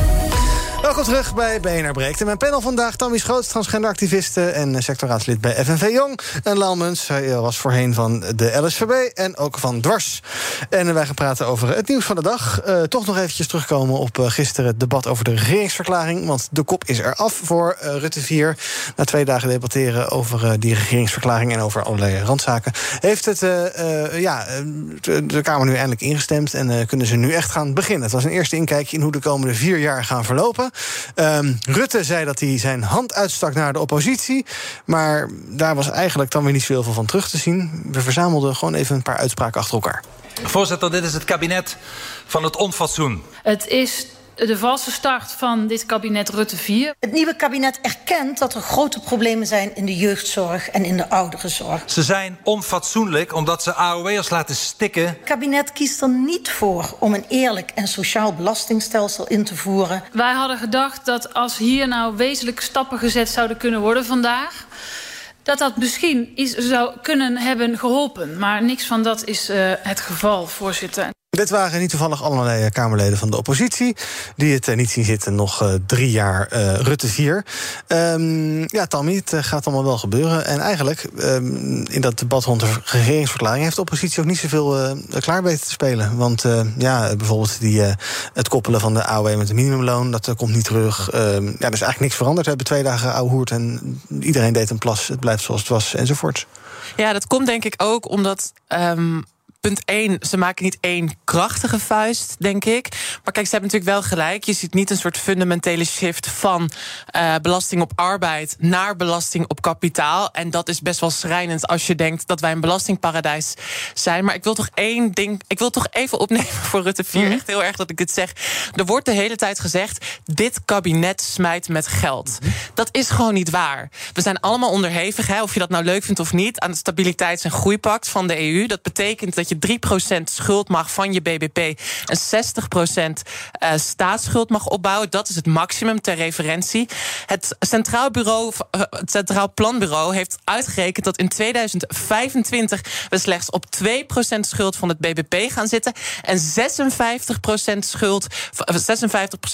Welkom terug bij BNR Breekt. En mijn panel vandaag, Tammy Schoots, transgenderactiviste... en sectorraadslid bij FNV Jong. En Lau hij was voorheen van de LSVB en ook van Dwars. En wij gaan praten over het nieuws van de dag. Eh, toch nog eventjes terugkomen op eh, gisteren het debat over de regeringsverklaring. Want de kop is eraf voor eh, Rutte 4. Na twee dagen debatteren over eh, die regeringsverklaring... en over allerlei randzaken... heeft het, eh, eh, ja, eh, de, Kamer nu eindelijk ingestemd... en eh, kunnen ze nu echt gaan beginnen. Het was een eerste inkijkje in hoe de komende vier jaar gaan verlopen. Ehm, Rutte zei dat hij zijn hand uitstak naar de oppositie. Maar daar was eigenlijk dan weer niet zoveel van terug te zien. We verzamelden gewoon even een paar uitspraken achter elkaar. Voorzitter, dit is het kabinet van het onfatsoen. Het is de valse start van dit kabinet Rutte 4. Het nieuwe kabinet erkent dat er grote problemen zijn in de jeugdzorg en in de ouderenzorg. Ze zijn onfatsoenlijk omdat ze AOW'ers laten stikken. Het kabinet kiest er niet voor om een eerlijk en sociaal belastingstelsel in te voeren. Wij hadden gedacht dat als hier nou wezenlijke stappen gezet zouden kunnen worden vandaag... dat dat misschien iets zou kunnen hebben geholpen. Maar niks van dat is uh, het geval, voorzitter. Dit waren niet toevallig allerlei Kamerleden van de oppositie... die het uh, niet zien zitten, nog uh, drie jaar uh, Rutte 4. Um, ja, Tammy, het eh, gaat allemaal wel gebeuren. En eigenlijk, um, in dat debat rond de regeringsverklaring... heeft de oppositie ook niet zoveel klaar weten te spelen. Want ja, bijvoorbeeld die, het koppelen van de AOW met de minimumloon... dat komt niet terug. Um, ja, er is eigenlijk niks veranderd. We hebben twee dagen ouwe hoert en iedereen deed een plas. Het blijft zoals het was, enzovoort. Ja, dat komt denk ik ook omdat... punt 1, ze maken niet één krachtige vuist, denk ik. Maar kijk, ze hebben natuurlijk wel gelijk. Je ziet niet een soort fundamentele shift van uh, belasting op arbeid naar belasting op kapitaal. En dat is best wel schrijnend als je denkt dat wij een belastingparadijs zijn. Maar ik wil toch één ding, ik wil toch even opnemen voor Rutte 4. Mm. Echt heel erg dat ik dit zeg. Er wordt de hele tijd gezegd: dit kabinet smijt met geld. Mm. Dat is gewoon niet waar. We zijn allemaal onderhevig, hè, of je dat nou leuk vindt of niet, aan het stabiliteits- en groeipact van de EU. Dat betekent dat je 3% schuld mag van je BBP en 60% uh, staatsschuld mag opbouwen. Dat is het maximum ter referentie. Het Centraal, Bureau, uh, het Centraal Planbureau heeft uitgerekend dat in 2025 we slechts op 2% schuld van het BBP gaan zitten en 56% schuld,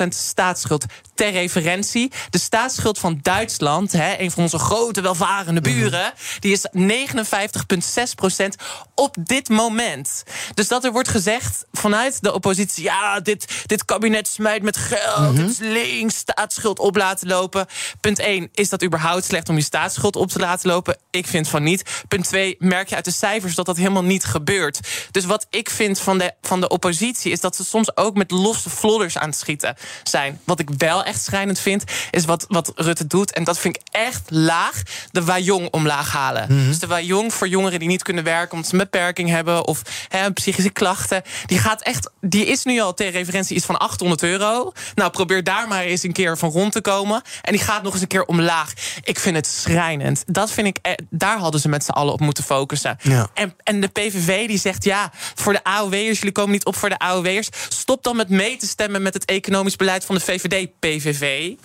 56% staatsschuld ter referentie. De staatsschuld van Duitsland, hè, een van onze grote welvarende buren, die is 59,6% op dit moment. Dus dat er wordt gezegd vanuit de oppositie: ja, dit, dit kabinet smijt met geld, mm -hmm. het is links, staatsschuld op laten lopen. Punt 1, is dat überhaupt slecht om je staatsschuld op te laten lopen? Ik vind van niet. Punt 2, merk je uit de cijfers dat dat helemaal niet gebeurt. Dus wat ik vind van de, van de oppositie is dat ze soms ook met losse flodders aan het schieten zijn. Wat ik wel echt schrijnend vind, is wat, wat Rutte doet. En dat vind ik echt laag. De Wajong omlaag halen. Mm -hmm. Dus de Wajong voor jongeren die niet kunnen werken omdat ze een beperking hebben. Of hè, psychische klachten. Die gaat echt, die is nu al ter referentie iets van 800 euro. Nou, probeer daar maar eens een keer van rond te komen. En die gaat nog eens een keer omlaag. Ik vind het schrijnend. Dat vind ik, eh, daar hadden ze met z'n allen op moeten focussen. Ja. En, en de PVV die zegt ja, voor de AOW'ers, jullie komen niet op voor de AOW'ers. Stop dan met mee te stemmen met het economisch beleid van de VVD, PVV. PVV.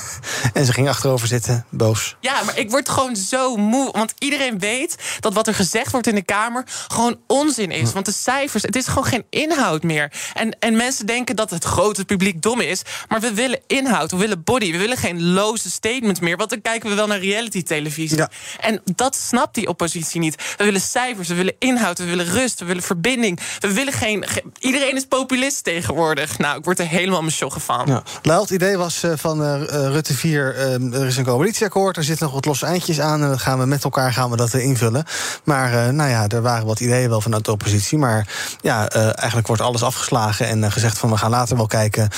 *laughs* En ze ging achterover zitten, boos. Ja, maar ik word gewoon zo moe. Want iedereen weet dat wat er gezegd wordt in de Kamer gewoon onzin is. Want de cijfers, het is gewoon geen inhoud meer. En, en mensen denken dat het grote publiek dom is. Maar we willen inhoud, we willen body. We willen geen loze statements meer. Want dan kijken we wel naar reality-televisie. En dat snapt die oppositie niet. We willen cijfers, we willen inhoud, we willen rust, we willen verbinding. We willen geen. ge- iedereen is populist tegenwoordig. Nou, ik word er helemaal mijn sjoggen van. Ja. Lau, het idee was eh, van eh, eh, Rutte 4, eh, er is een coalitieakkoord, er zitten nog wat losse eindjes aan en dat gaan we met elkaar gaan we dat eh, invullen. Maar eh, nou ja, er waren wat ideeën wel vanuit de oppositie, maar ja, eh, eigenlijk wordt alles afgeslagen en gezegd van we gaan later wel kijken.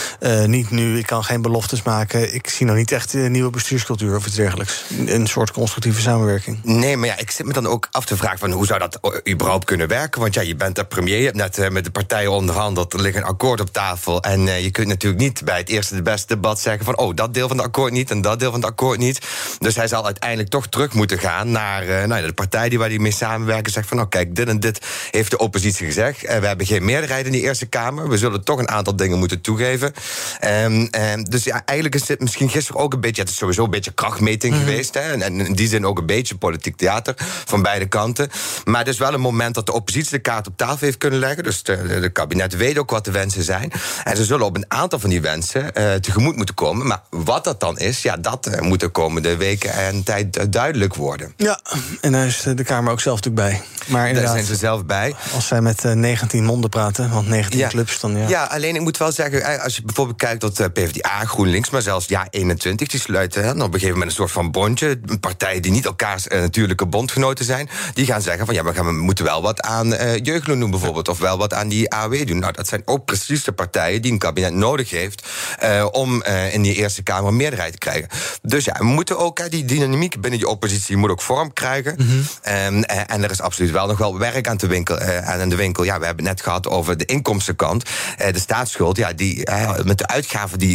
Niet nu, ik kan geen beloftes maken. Ik zie nog niet echt een nieuwe bestuurscultuur of iets dergelijks. Een soort constructieve samenwerking. Nee, maar ja, ik zit me dan ook af te vragen van hoe zou dat überhaupt kunnen werken? Want ja, je bent de premier, je hebt net met de partijen onderhandeld, er ligt een akkoord op tafel. En je kunt natuurlijk niet bij het eerste de beste debat zeggen van oh, dat deel van het akkoord niet en dat deel van het akkoord niet. Dus hij zal uiteindelijk toch terug moeten gaan naar eh, nou, ja, de partij die waar hij mee samenwerken. Zegt van nou kijk, dit en dit heeft de oppositie gezegd. Eh, we hebben geen meerderheid in die Eerste Kamer. We zullen toch een aantal dingen moeten toegeven. Ehm, dus ja, eigenlijk is dit misschien gisteren ook een beetje, het is sowieso een beetje krachtmeting geweest. Hè, en, en in die zin ook een beetje politiek theater van beide kanten. Maar het is wel een moment dat de oppositie de kaart op tafel heeft kunnen leggen. Dus de kabinet weet ook wat de wensen zijn. En ze zullen op een aantal van die wensen eh, tegemoet moeten komen. Maar wat dat dan is, ja, dat eh, moet de komende weken en tijd eh, duidelijk worden. Ja, en daar is de Kamer ook zelf natuurlijk bij. Maar Daar zijn ze zelf bij. als zij met eh, 19 monden praten, want 19 Ja. clubs, dan ja. Ja, alleen ik moet wel zeggen, eh, als je bijvoorbeeld kijkt tot eh, PvdA, GroenLinks, maar zelfs ja 21, die sluiten hè, op een gegeven moment een soort van bondje. Partijen die niet elkaars eh, natuurlijke bondgenoten zijn, die gaan zeggen van ja, we, gaan, we moeten wel wat aan eh jeugdloon doen bijvoorbeeld, of wel wat aan die AOW doen. Nou, dat zijn ook precies de partijen die een kabinet nodig heeft eh, om eh, in die Eerste Kamer een meerderheid te krijgen. Dus ja, we moeten ook, die dynamiek binnen die oppositie moet ook vorm krijgen. Ehm, eh, en er is absoluut wel nog wel werk aan, te winkel, eh, aan de winkel. Ja, we hebben het net gehad over de inkomstenkant. Eh, de staatsschuld, ja, die, met de uitgaven die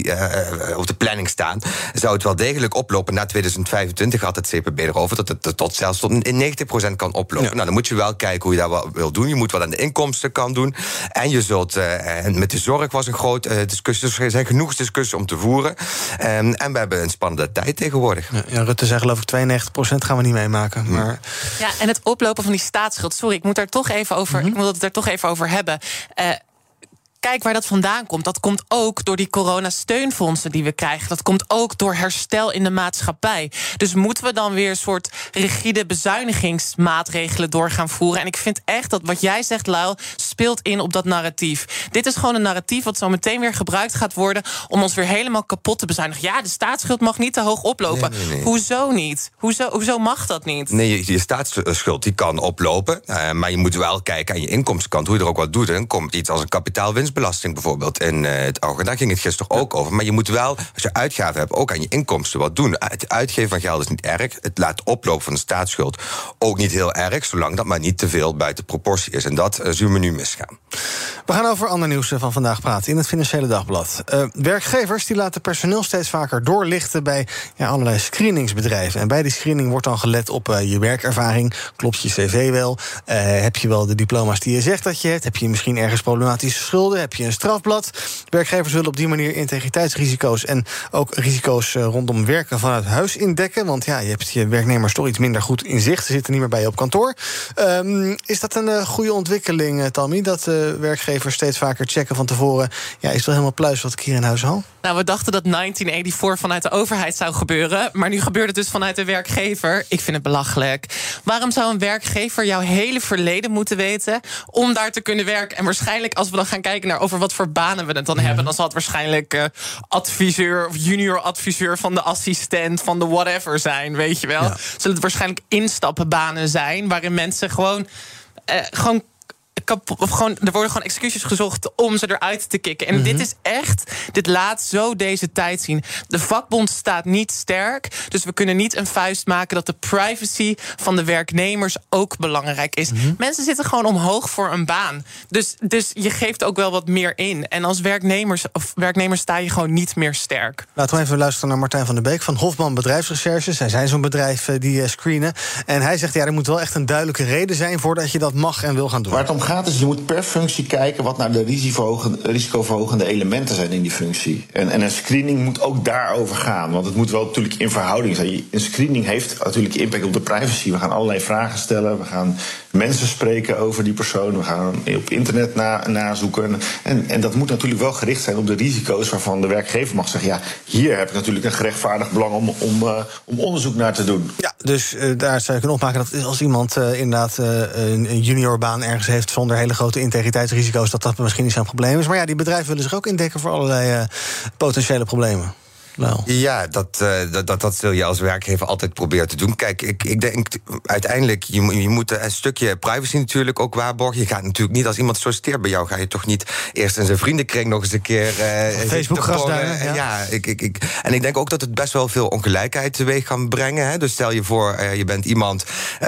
op de planning staan, zou het wel degelijk oplopen. Na 2025 had het CPB erover dat het tot zelfs tot in 90% kan oplopen. Nou, dan moet je wel kijken hoe je dat wel wil doen. Je moet wat aan de inkomstenkant doen. En je zult, en met de zorg was een groot discussie. Dus er zijn genoeg discussies om te voeren. Ehm, en we hebben een spannende tijd tegenwoordig. Ja, ja, Rutte zei geloof ik 92% gaan we niet meemaken. Maar Ja, en het oplopen van die staatsschuld. Sorry, ik moet daar toch even over. Ik moet het er toch even over hebben. Eh, Kijk waar dat vandaan komt. Dat komt ook door die coronasteunfondsen die we krijgen. Dat komt ook door herstel in de maatschappij. Dus moeten we dan weer een soort rigide bezuinigingsmaatregelen door gaan voeren? En ik vind echt dat wat jij zegt, Luil, speelt in op dat narratief. Dit is gewoon een narratief wat zo meteen weer gebruikt gaat worden om ons weer helemaal kapot te bezuinigen. Ja, de staatsschuld mag niet te hoog oplopen. Nee, nee, nee. Hoezo niet? Hoezo, hoezo mag dat niet? Nee, je, je staatsschuld die kan oplopen. eh, maar je moet wel kijken aan je inkomstenkant, hoe je er ook wat doet. En dan komt iets als een kapitaalwinstbelasting bijvoorbeeld in eh, het oog. En daar ging het gisteren ook over. Maar je moet wel, als je uitgaven hebt, ook aan je inkomsten wat doen. Het uitgeven van geld is niet erg. Het laat oplopen van de staatsschuld ook niet heel erg. Zolang dat maar niet te veel buiten proportie is. En dat eh, zien we nu misgaan. We gaan over ander nieuws eh, van vandaag praten in het Financiële Dagblad. Werkgevers die laten personeel steeds vaker doorlichten bij ja, allerlei screeningsbedrijven. En bij die screening wordt dan gelet op je werkervaring. Klopt je cv wel? Heb je wel de diploma's die je zegt dat je hebt? Heb je misschien ergens problematische schulden? Heb je een strafblad? Werkgevers willen op die manier integriteitsrisico's en ook risico's eh, rondom werken vanuit huis indekken. Want ja, je hebt je werknemers toch iets minder goed in zicht. Ze zitten niet meer bij je op kantoor. Ehm, is dat een eh, goede ontwikkeling, eh, Tammy? Dat werkgevers steeds vaker checken van tevoren. Ja, is het wel helemaal pluis wat ik hier in huis haal? Nou, we dachten dat 1984 vanuit de overheid zou gebeuren. Maar nu gebeurt het dus vanuit de werkgever. Ik vind het belachelijk. Waarom zou een werkgever jouw hele verleden moeten weten om daar te kunnen werken? En waarschijnlijk, als we dan gaan kijken over wat voor banen we het dan hebben, dan zal het waarschijnlijk eh, adviseur of junior adviseur van de assistent van de whatever zijn, weet je wel? Zullen het waarschijnlijk instappenbanen zijn waarin mensen gewoon, eh, gewoon kapot. Of gewoon, er worden gewoon excuses gezocht om ze eruit te kicken. En dit is echt. Dit laat zo deze tijd zien. De vakbond staat niet sterk. Dus we kunnen niet een vuist maken dat de privacy van de werknemers ook belangrijk is. Mensen zitten gewoon omhoog voor een baan. Dus, dus je geeft ook wel wat meer in. En als werknemers, of werknemers sta je gewoon niet meer sterk. Laten we even luisteren naar Martijn van der Beek van Hofman Bedrijfsrecherche. Zij zijn zo'n bedrijf eh, die eh, screenen. En hij zegt, ja, er moet wel echt een duidelijke reden zijn... voordat je dat mag en wil gaan doen. Waar het om gaat is, je moet per functie kijken... wat nou de risicoverhogende elementen zijn in die functie. En, en een screening moet ook daarover gaan. Want het moet wel natuurlijk in verhouding zijn. Een screening heeft natuurlijk impact op de privacy. We gaan allerlei vragen stellen. We gaan mensen spreken over die persoon. We gaan op internet na, nazoeken. En, en dat moet natuurlijk wel gericht zijn op de risico's... waarvan de werkgever mag zeggen... ja, hier heb ik natuurlijk een gerechtvaardigd belang om, om, uh, om onderzoek naar te doen. Ja, dus uh, daar zou je kunnen opmaken dat als iemand uh, inderdaad een juniorbaan ergens heeft... zonder hele grote integriteitsrisico's, dat dat misschien niet zo'n probleem is. Maar ja, die bedrijven willen zich ook indekken voor allerlei potentiële problemen. Ja, dat, uh, dat, dat, dat zul je als werkgever altijd proberen te doen. Kijk, ik, ik denk uiteindelijk, je, je moet een stukje privacy natuurlijk ook waarborgen. Je gaat natuurlijk niet, als iemand solliciteert bij jou, ga je toch niet eerst in zijn vriendenkring nog eens een keer. Uh, Facebook grasduinen. Ja, ja ik, ik, ik, en ik denk ook dat het best wel veel ongelijkheid teweeg kan brengen. Hè. Dus stel je voor, uh, je bent iemand,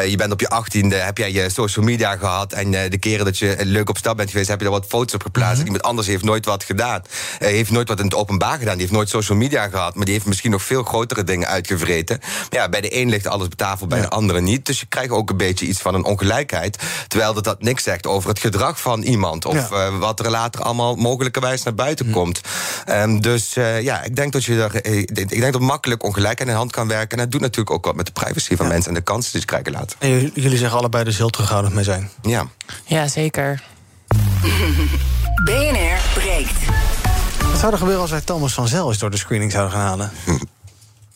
je bent op je achttiende, heb jij je social media gehad. En de keren dat je leuk op stap bent geweest, heb je er wat foto's op geplaatst. Mm -hmm. En iemand anders heeft nooit wat gedaan. heeft nooit wat in het openbaar gedaan. Die heeft nooit social media gehad. Maar die heeft misschien nog veel grotere dingen uitgevreten. Maar ja, bij de een ligt alles op tafel, bij ja. de andere niet. Dus je krijgt ook een beetje iets van een ongelijkheid. Terwijl dat, dat niks zegt over het gedrag van iemand. Of ja. uh, wat er later allemaal mogelijkerwijs naar buiten hm. komt. Um, dus uh, ja, ik denk dat je er, ik denk dat makkelijk ongelijkheid in de hand kan werken. En dat doet natuurlijk ook wat met de privacy van ja. mensen en de kansen die ze krijgen later. En jullie zeggen allebei dus heel terughoudend mee zijn. Ja. Ja, zeker. *laughs* BNR breekt. Zou er gebeuren als wij Thomas van Zel eens door de screening zouden gaan halen?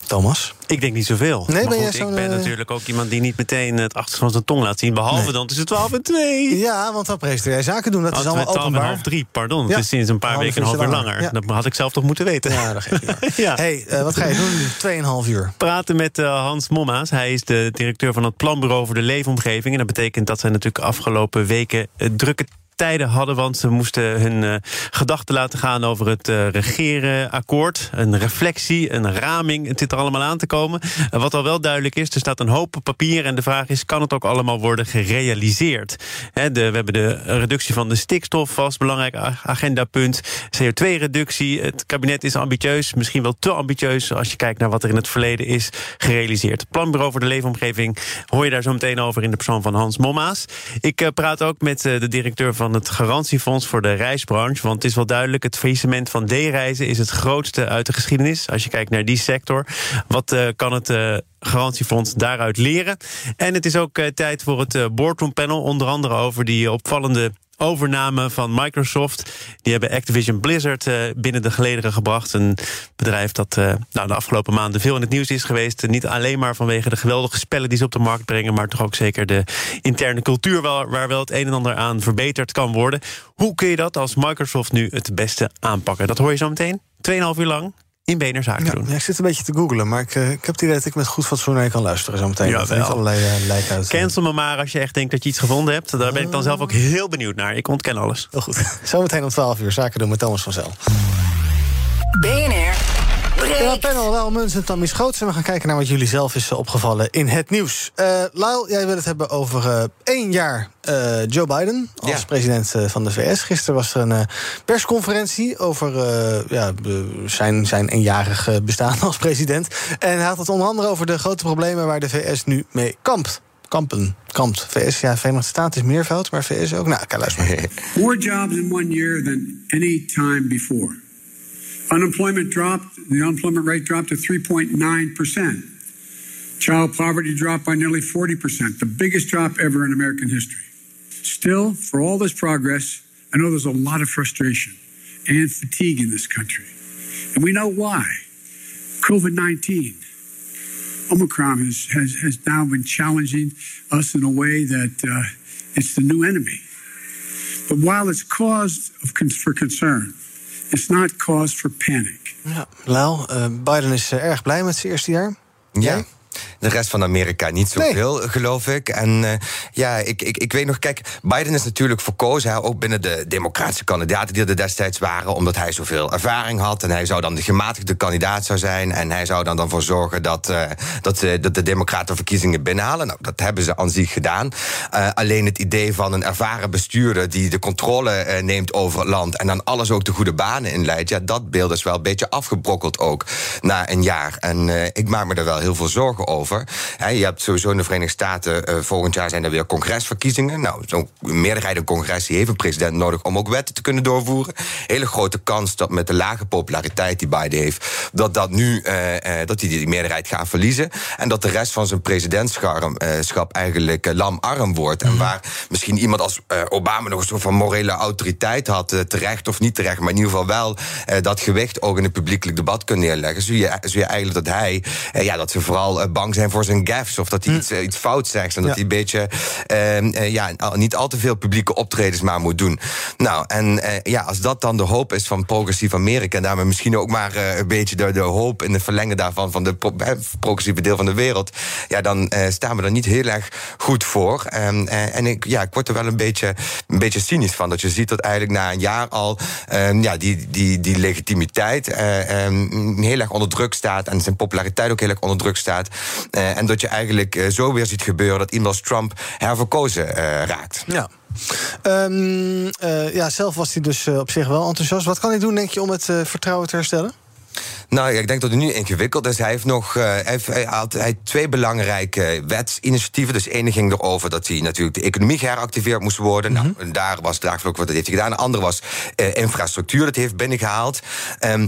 Thomas? Ik denk niet zoveel. Nee, maar ben goed, ik ben uh... natuurlijk ook iemand die niet meteen het achterste van zijn tong laat zien. Behalve nee. dan tussen 12 en 2. Ja, want dan presenteer jij zaken doen. Dat oh, is allemaal 12 openbaar. en half 3, pardon. Ja. Het is sinds een paar half weken een half uur langer. langer. Ja. Dat had ik zelf toch moeten weten. Ja, dat geef ik *laughs* ja. hey, uh, wat ga je doen? 2,5 uur. Praten met uh, Hans Mommaas. Hij is de directeur van het Planbureau voor de Leefomgeving. En dat betekent dat zij natuurlijk afgelopen weken drukke tijden hadden. Want ze moesten hun uh, gedachten laten gaan over het uh, regerenakkoord. Een reflectie, een raming. Het zit er allemaal aan te komen. Wat al wel duidelijk is, er staat een hoop op papier. En de vraag is, kan het ook allemaal worden gerealiseerd? De, we hebben de reductie van de stikstof als belangrijk agendapunt. CO2-reductie. Het kabinet is ambitieus. Misschien wel te ambitieus als je kijkt naar wat er in het verleden is gerealiseerd. Het Planbureau voor de Leefomgeving hoor je daar zo meteen over in de persoon van Hans Mommaas. Ik praat ook met de directeur van van het garantiefonds voor de reisbranche. Want het is wel duidelijk, het faillissement van D-reizen is het grootste uit de geschiedenis. Als je kijkt naar die sector. Wat uh, kan het uh, garantiefonds daaruit leren? En het is ook uh, tijd voor het uh, boardroom panel. Onder andere over die opvallende overname van Microsoft. Die hebben Activision Blizzard uh, binnen de gelederen gebracht. Een bedrijf dat uh, nou, de afgelopen maanden veel in het nieuws is geweest. Niet alleen maar vanwege de geweldige spellen die ze op de markt brengen... maar toch ook zeker de interne cultuur... waar wel het een en ander aan verbeterd kan worden. Hoe kun je dat als Microsoft nu het beste aanpakken? Dat hoor je zo meteen. 2,5 uur lang in Bener Zaken ja, doen. Ja, ik zit een beetje te googlen, maar ik, uh, ik heb het idee dat ik met goed fatsoen naar je kan luisteren zo meteen. Ja, dat niet allerlei uh, lijken uit. Cancel me maar als je echt denkt dat je iets gevonden hebt. Daar ben ik dan zelf ook heel benieuwd naar. Ik ontken alles. Heel goed. Zometeen om 12 uur Zaken doen met Thomas van Zel. BNR ja, panel wel Muns en Tammy Schoots. En we gaan kijken naar wat jullie zelf is opgevallen in het nieuws. Uh, Lyle, jij wil het hebben over uh, één jaar uh, Joe Biden als ja. president van de VS. Gisteren was er een persconferentie over ja, zijn, zijn eenjarig bestaan *laughs* als president. En hij had het onder andere over de grote problemen waar de VS nu mee kampt. Kampen, kampt. VS, ja, Verenigde Staten is meervoud, maar VS ook. Nou, kijk, luister maar. *laughs* More jobs in one year than any time before. Unemployment dropped, the unemployment rate dropped to 3.9%. Child poverty dropped by nearly 40%, the biggest drop ever in American history. Still, for all this progress, I know there's a lot of frustration and fatigue in this country. And we know why. COVID 19. Omicron has, has, has now been challenging us in a way that uh, it's the new enemy. But while it's cause of for concern, It's not cause for panic. Ja, Lau, uh, Biden is uh, erg blij met zijn eerste jaar. Ja. De rest van Amerika niet zoveel, geloof ik. En eh, ja, ik, ik, ik weet nog, kijk, Biden is natuurlijk verkozen, hè, ook binnen de democratische kandidaten die er destijds waren, omdat hij zoveel ervaring had. En hij zou dan de gematigde kandidaat zou zijn. En hij zou dan, dan voor zorgen dat, eh, dat, ze dat de democraten verkiezingen binnenhalen. Nou, dat hebben ze aan zich gedaan. Eh, alleen het idee van een ervaren bestuurder die de controle eh, neemt over het land en dan alles ook de goede banen inleidt, ja, dat beeld is wel een beetje afgebrokkeld ook na een jaar. En eh, ik maak me er wel heel veel zorgen over. Je hebt sowieso in de Verenigde Staten, eh, volgend jaar zijn er weer congresverkiezingen. Nou, zo'n meerderheid in congres die heeft een president nodig om ook wetten te kunnen doorvoeren. Hele grote kans dat met de lage populariteit die Biden heeft, dat dat nu eh, eh, dat hij die meerderheid gaat verliezen. En dat de rest van zijn presidentschap eigenlijk lamarm wordt. En waar misschien iemand als Obama nog een soort van morele autoriteit had, terecht of niet terecht, maar in ieder geval wel dat gewicht ook in het publiekelijk debat kan neerleggen. Zie je, zie je eigenlijk dat hij, ja, dat ze vooral bang zijn voor zijn gaffes of dat hij iets, eh, iets fout zegt en dat hij een beetje, eh, eh, ja, niet al te veel publieke optredens maar moet doen. Nou, en eh, ja, als dat dan de hoop is van progressief Amerika en daarmee misschien ook maar eh, een beetje de, de hoop in het verlengen daarvan van de pro- progressieve deel van de wereld, ja, dan staan we er niet heel erg goed voor. Ehm, eh, en ik, ja, ik word er wel een beetje, een beetje cynisch van. Dat je ziet dat eigenlijk na een jaar al ehm, ja, die, die, die legitimiteit ehm, heel erg onder druk staat. En zijn populariteit ook heel erg onder druk staat. Eh, en dat je eigenlijk eh, zo weer ziet gebeuren dat iemand als Trump herverkozen eh, raakt. Ja. Ehm, eh, ja, zelf was hij dus op zich wel enthousiast. Wat kan hij doen, denk je, om het vertrouwen te herstellen? Nou, ik denk dat het nu ingewikkeld is. Hij heeft nog hij heeft, hij had, hij twee belangrijke wetsinitiatieven. Dus één ging erover dat hij natuurlijk de economie geheractiveerd moest worden. Nou, en daar was draagvlak wat dat heeft hij gedaan. De andere was infrastructuur, dat hij heeft binnengehaald. Ehm,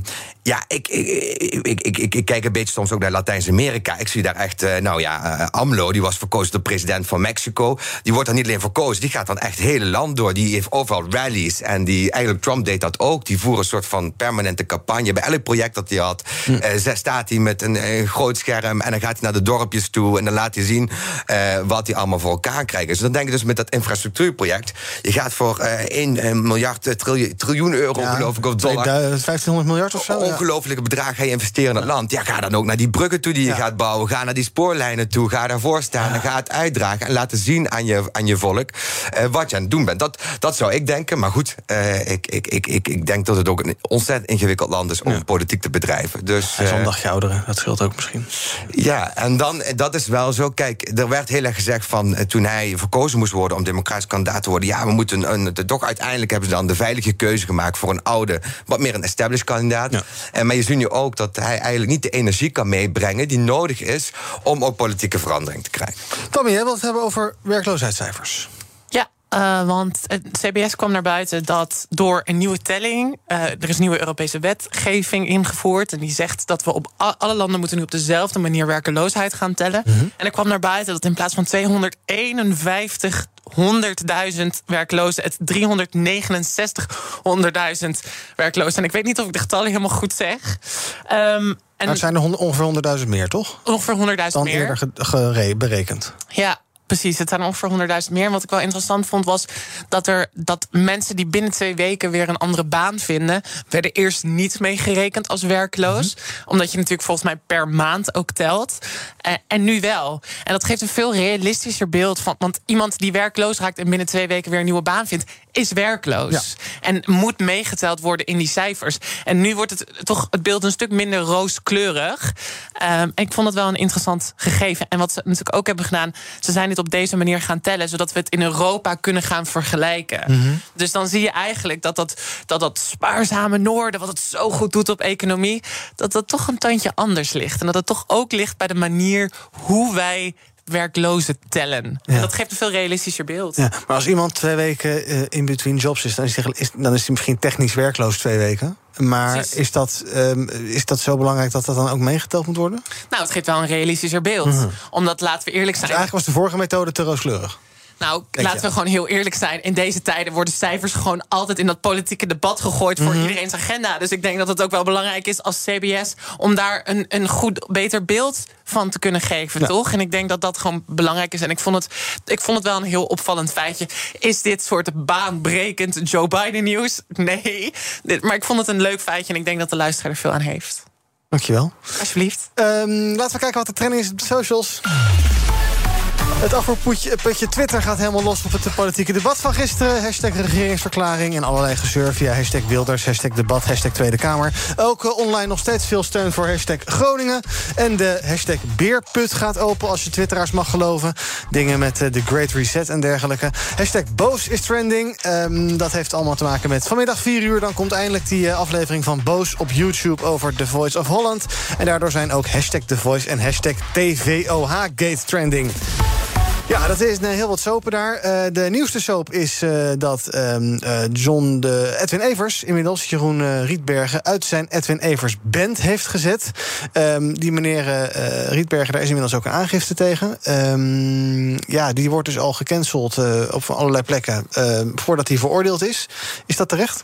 ja, ik, ik, ik, ik, kijk een beetje soms ook naar Latijns-Amerika. Ik zie daar echt, eh, nou ja, eh, AMLO, die was verkozen tot president van Mexico. Die wordt dan niet alleen verkozen, die gaat dan echt het hele land door. Die heeft overal rallies. En die, eigenlijk Trump deed dat ook. Die voeren een soort van permanente campagne. Bij elk project dat hij had, eh, zes- staat hij met een, eh, groot scherm. En dan gaat hij naar de dorpjes toe. En dan laat hij zien eh, wat hij allemaal voor elkaar krijgt. Dus dan denk ik dus met dat infrastructuurproject. Je gaat voor eh 1 miljard, eh, triljoen, triljoen euro, geloof ik, of dollar. 1500 miljard of zo? Ja. Ongelofelijke bedragen ga je investeren in het land. Ja, ga dan ook naar die bruggen toe die je gaat bouwen. Ga naar die spoorlijnen toe. Ga daarvoor staan en ga het uitdragen. En laten zien aan je, aan je volk eh, wat je aan het doen bent. Dat, dat zou ik denken. Maar goed, eh, ik, ik, ik, ik, ik denk dat het ook een ontzettend ingewikkeld land is om politiek te bedrijven. Dus, een eh, dagje ouderen, dat scheelt ook misschien. ja, en dan, dat is wel zo. Kijk, er werd heel erg gezegd van toen hij verkozen moest worden om democratisch kandidaat te worden. Ja, we moeten een, een- toch uiteindelijk hebben ze dan de veilige keuze gemaakt voor een oude, wat meer een established kandidaat. En maar je ziet nu ook dat hij eigenlijk niet de energie kan meebrengen die nodig is om ook politieke verandering te krijgen. Tommy, jij wilt het hebben over werkloosheidscijfers. Ja, eh, want het CBS kwam naar buiten dat door een nieuwe telling... eh, er is nieuwe Europese wetgeving ingevoerd... en die zegt dat we op alle landen moeten nu op dezelfde manier werkeloosheid gaan tellen. En er kwam naar buiten dat in plaats van 251 100.000 werklozen, het 369 100.000 werklozen. En ik weet niet of ik de getallen helemaal goed zeg. Ehm, en Maar het zijn er ongeveer 100.000 meer, toch? ongeveer 100.000 Dan meer. eerder ge- gere- berekend. Ja, precies. Het zijn ongeveer 100.000 meer. Wat ik wel interessant vond was dat, er, dat mensen die binnen twee weken weer een andere baan vinden, werden eerst niet meegerekend als werkloos. Omdat je natuurlijk volgens mij per maand ook telt. Eh, en nu wel. En dat geeft een veel realistischer beeld van. Want iemand die werkloos raakt en binnen twee weken weer een nieuwe baan vindt, is werkloos. En moet meegeteld worden in die cijfers. En nu wordt het toch het beeld een stuk minder rooskleurig. Ehm, en ik vond het wel een interessant gegeven. En wat ze natuurlijk ook hebben gedaan, ze zijn dit op deze manier gaan tellen, zodat we het in Europa kunnen gaan vergelijken. Dus dan zie je eigenlijk dat dat, dat dat spaarzame noorden, wat het zo goed doet op economie, dat dat toch een tandje anders ligt. En dat het toch ook ligt bij de manier hoe wij werklozen tellen. En dat geeft een veel realistischer beeld. Ja, maar als iemand twee weken eh, in between jobs is dan, is, dan is hij misschien technisch werkloos twee weken. Maar Precies. is dat, ehm, is dat zo belangrijk dat dat dan ook meegeteld moet worden? Nou, het geeft wel een realistischer beeld. Mhm. Omdat, laten we eerlijk zijn... Dus eigenlijk was de vorige methode te rooskleurig. Nou, Denk laten we gewoon heel eerlijk zijn. In deze tijden worden cijfers gewoon altijd in dat politieke debat gegooid voor Mhm. iedereen's agenda. Dus ik denk dat het ook wel belangrijk is als CBS om daar een, een goed, beter beeld van te kunnen geven, toch? En ik denk dat dat gewoon belangrijk is. En ik vond, het, ik vond het wel een heel opvallend feitje. Is dit soort baanbrekend Joe Biden nieuws? Nee. Maar ik vond het een leuk feitje en ik denk dat de luisteraar er veel aan heeft. Dankjewel. Alsjeblieft. Ehm, laten we kijken wat de trending is op de socials. Het afvoerputje putje Twitter gaat helemaal los op het politieke debat van gisteren. Hashtag regeringsverklaring en allerlei gezeur via hashtag Wilders, hashtag debat, hashtag Tweede Kamer. Ook eh, online nog steeds veel steun voor hashtag Groningen. En de hashtag Beerput gaat open als je twitteraars mag geloven. Dingen met eh, de Great Reset en dergelijke. Hashtag Boos is trending. Ehm, dat heeft allemaal te maken met vanmiddag 4 uur. Dan komt eindelijk die eh, aflevering van Boos op YouTube over The Voice of Holland. En daardoor zijn ook hashtag The Voice en hashtag TVOH-gate trending. Ja, dat is heel wat sopen daar. Uh, de nieuwste soap is uh, dat uh, John de Edwin Evers... inmiddels Jeroen Rietbergen uit zijn Edwin Evers band heeft gezet. Um, die meneer Rietbergen, daar is inmiddels ook een aangifte tegen. Um, ja, die wordt dus al gecanceld op allerlei plekken... voordat hij veroordeeld is. Is dat terecht?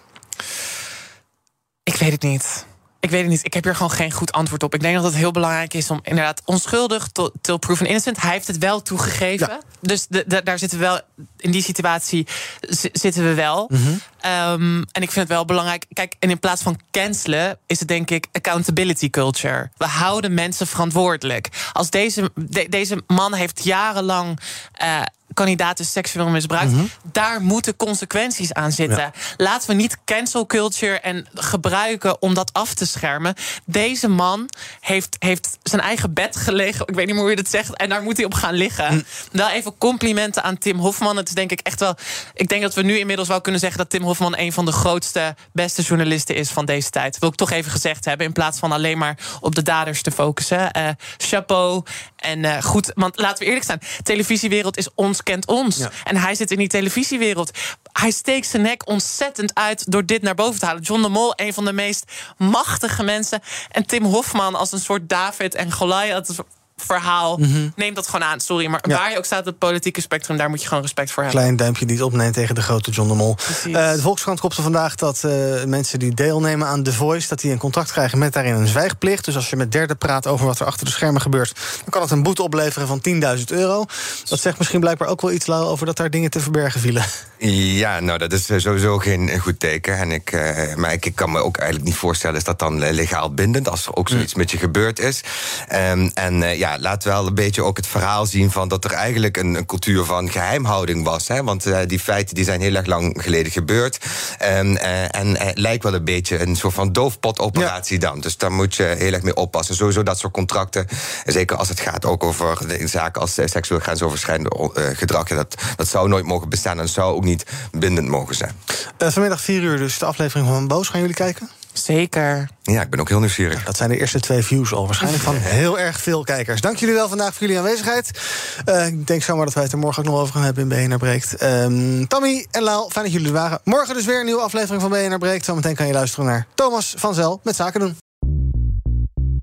Ik weet het niet. Ik weet het niet. Ik heb hier gewoon geen goed antwoord op. Ik denk dat het heel belangrijk is om inderdaad onschuldig tot till proven innocent. Hij heeft het wel toegegeven. Ja. Dus de, de, daar zitten we wel in die situatie zitten we wel. Mm -hmm. um, en ik vind het wel belangrijk. Kijk, en in plaats van cancelen is het denk ik accountability culture. We houden mensen verantwoordelijk. Als deze, de, deze man heeft jarenlang. Uh, kandidaten seksueel misbruikt. Mm -hmm. Daar moeten consequenties aan zitten. Ja. Laten we niet cancel culture en gebruiken om dat af te schermen. Deze man heeft, heeft zijn eigen bed gelegen. Ik weet niet meer hoe je dat zegt. En daar moet hij op gaan liggen. Mm. Wel even complimenten aan Tim Hofman. Het is denk ik echt wel. Ik denk dat we nu inmiddels wel kunnen zeggen dat Tim Hofman een van de grootste, beste journalisten is van deze tijd. Wil ik toch even gezegd hebben. In plaats van alleen maar op de daders te focussen. Uh, chapeau. En uh, goed, want laten we eerlijk zijn. Televisiewereld is ons kent ons. Ja. En hij zit in die televisiewereld. Hij steekt zijn nek ontzettend uit door dit naar boven te halen. John de Mol, een van de meest machtige mensen. En Tim Hofman als een soort David en Goliath verhaal. Mm -hmm. Neem dat gewoon aan. Sorry, maar ja. waar je ook staat op het politieke spectrum, daar moet je gewoon respect voor hebben. Klein duimpje niet opneemt tegen de grote John de Mol. Uh, de Volkskrant kopte vandaag dat uh, mensen die deelnemen aan The Voice, dat die een contract krijgen met daarin een zwijgplicht. Dus als je met derden praat over wat er achter de schermen gebeurt, dan kan het een boete opleveren van 10.000 euro. Dat zegt misschien blijkbaar ook wel iets over dat daar dingen te verbergen vielen. Ja, nou, dat is sowieso geen goed teken. En ik, uh, maar ik, ik, kan me ook eigenlijk niet voorstellen, is dat dan legaal bindend als er ook zoiets mm. met je gebeurd is. Um, en uh, ja, laat wel een beetje ook het verhaal zien van dat er eigenlijk een, een cultuur van geheimhouding was. Hè? Want uh, die feiten die zijn heel erg lang geleden gebeurd. Um, en het lijkt wel een beetje een soort van doofpotoperatie ja. dan. Dus daar moet je heel erg mee oppassen. Sowieso dat soort contracten, zeker als het gaat ook over de zaken als seksueel grensoverschrijdend gedrag, dat, dat zou nooit mogen bestaan en zou ook niet bindend mogen zijn. Uh, vanmiddag 4 uur dus de aflevering van Boos. Gaan jullie kijken? Zeker. Ja, ik ben ook heel nieuwsgierig. Dat zijn de eerste twee views al. Waarschijnlijk van heel erg veel kijkers. Dank jullie wel vandaag voor jullie aanwezigheid. Uh, ik denk zomaar dat wij het er morgen ook nog over gaan hebben in BNR Breekt. Um, Tammy en Lau, fijn dat jullie er waren. Morgen dus weer een nieuwe aflevering van BNR Breekt. Zometeen kan je luisteren naar Thomas van Zel met Zaken doen.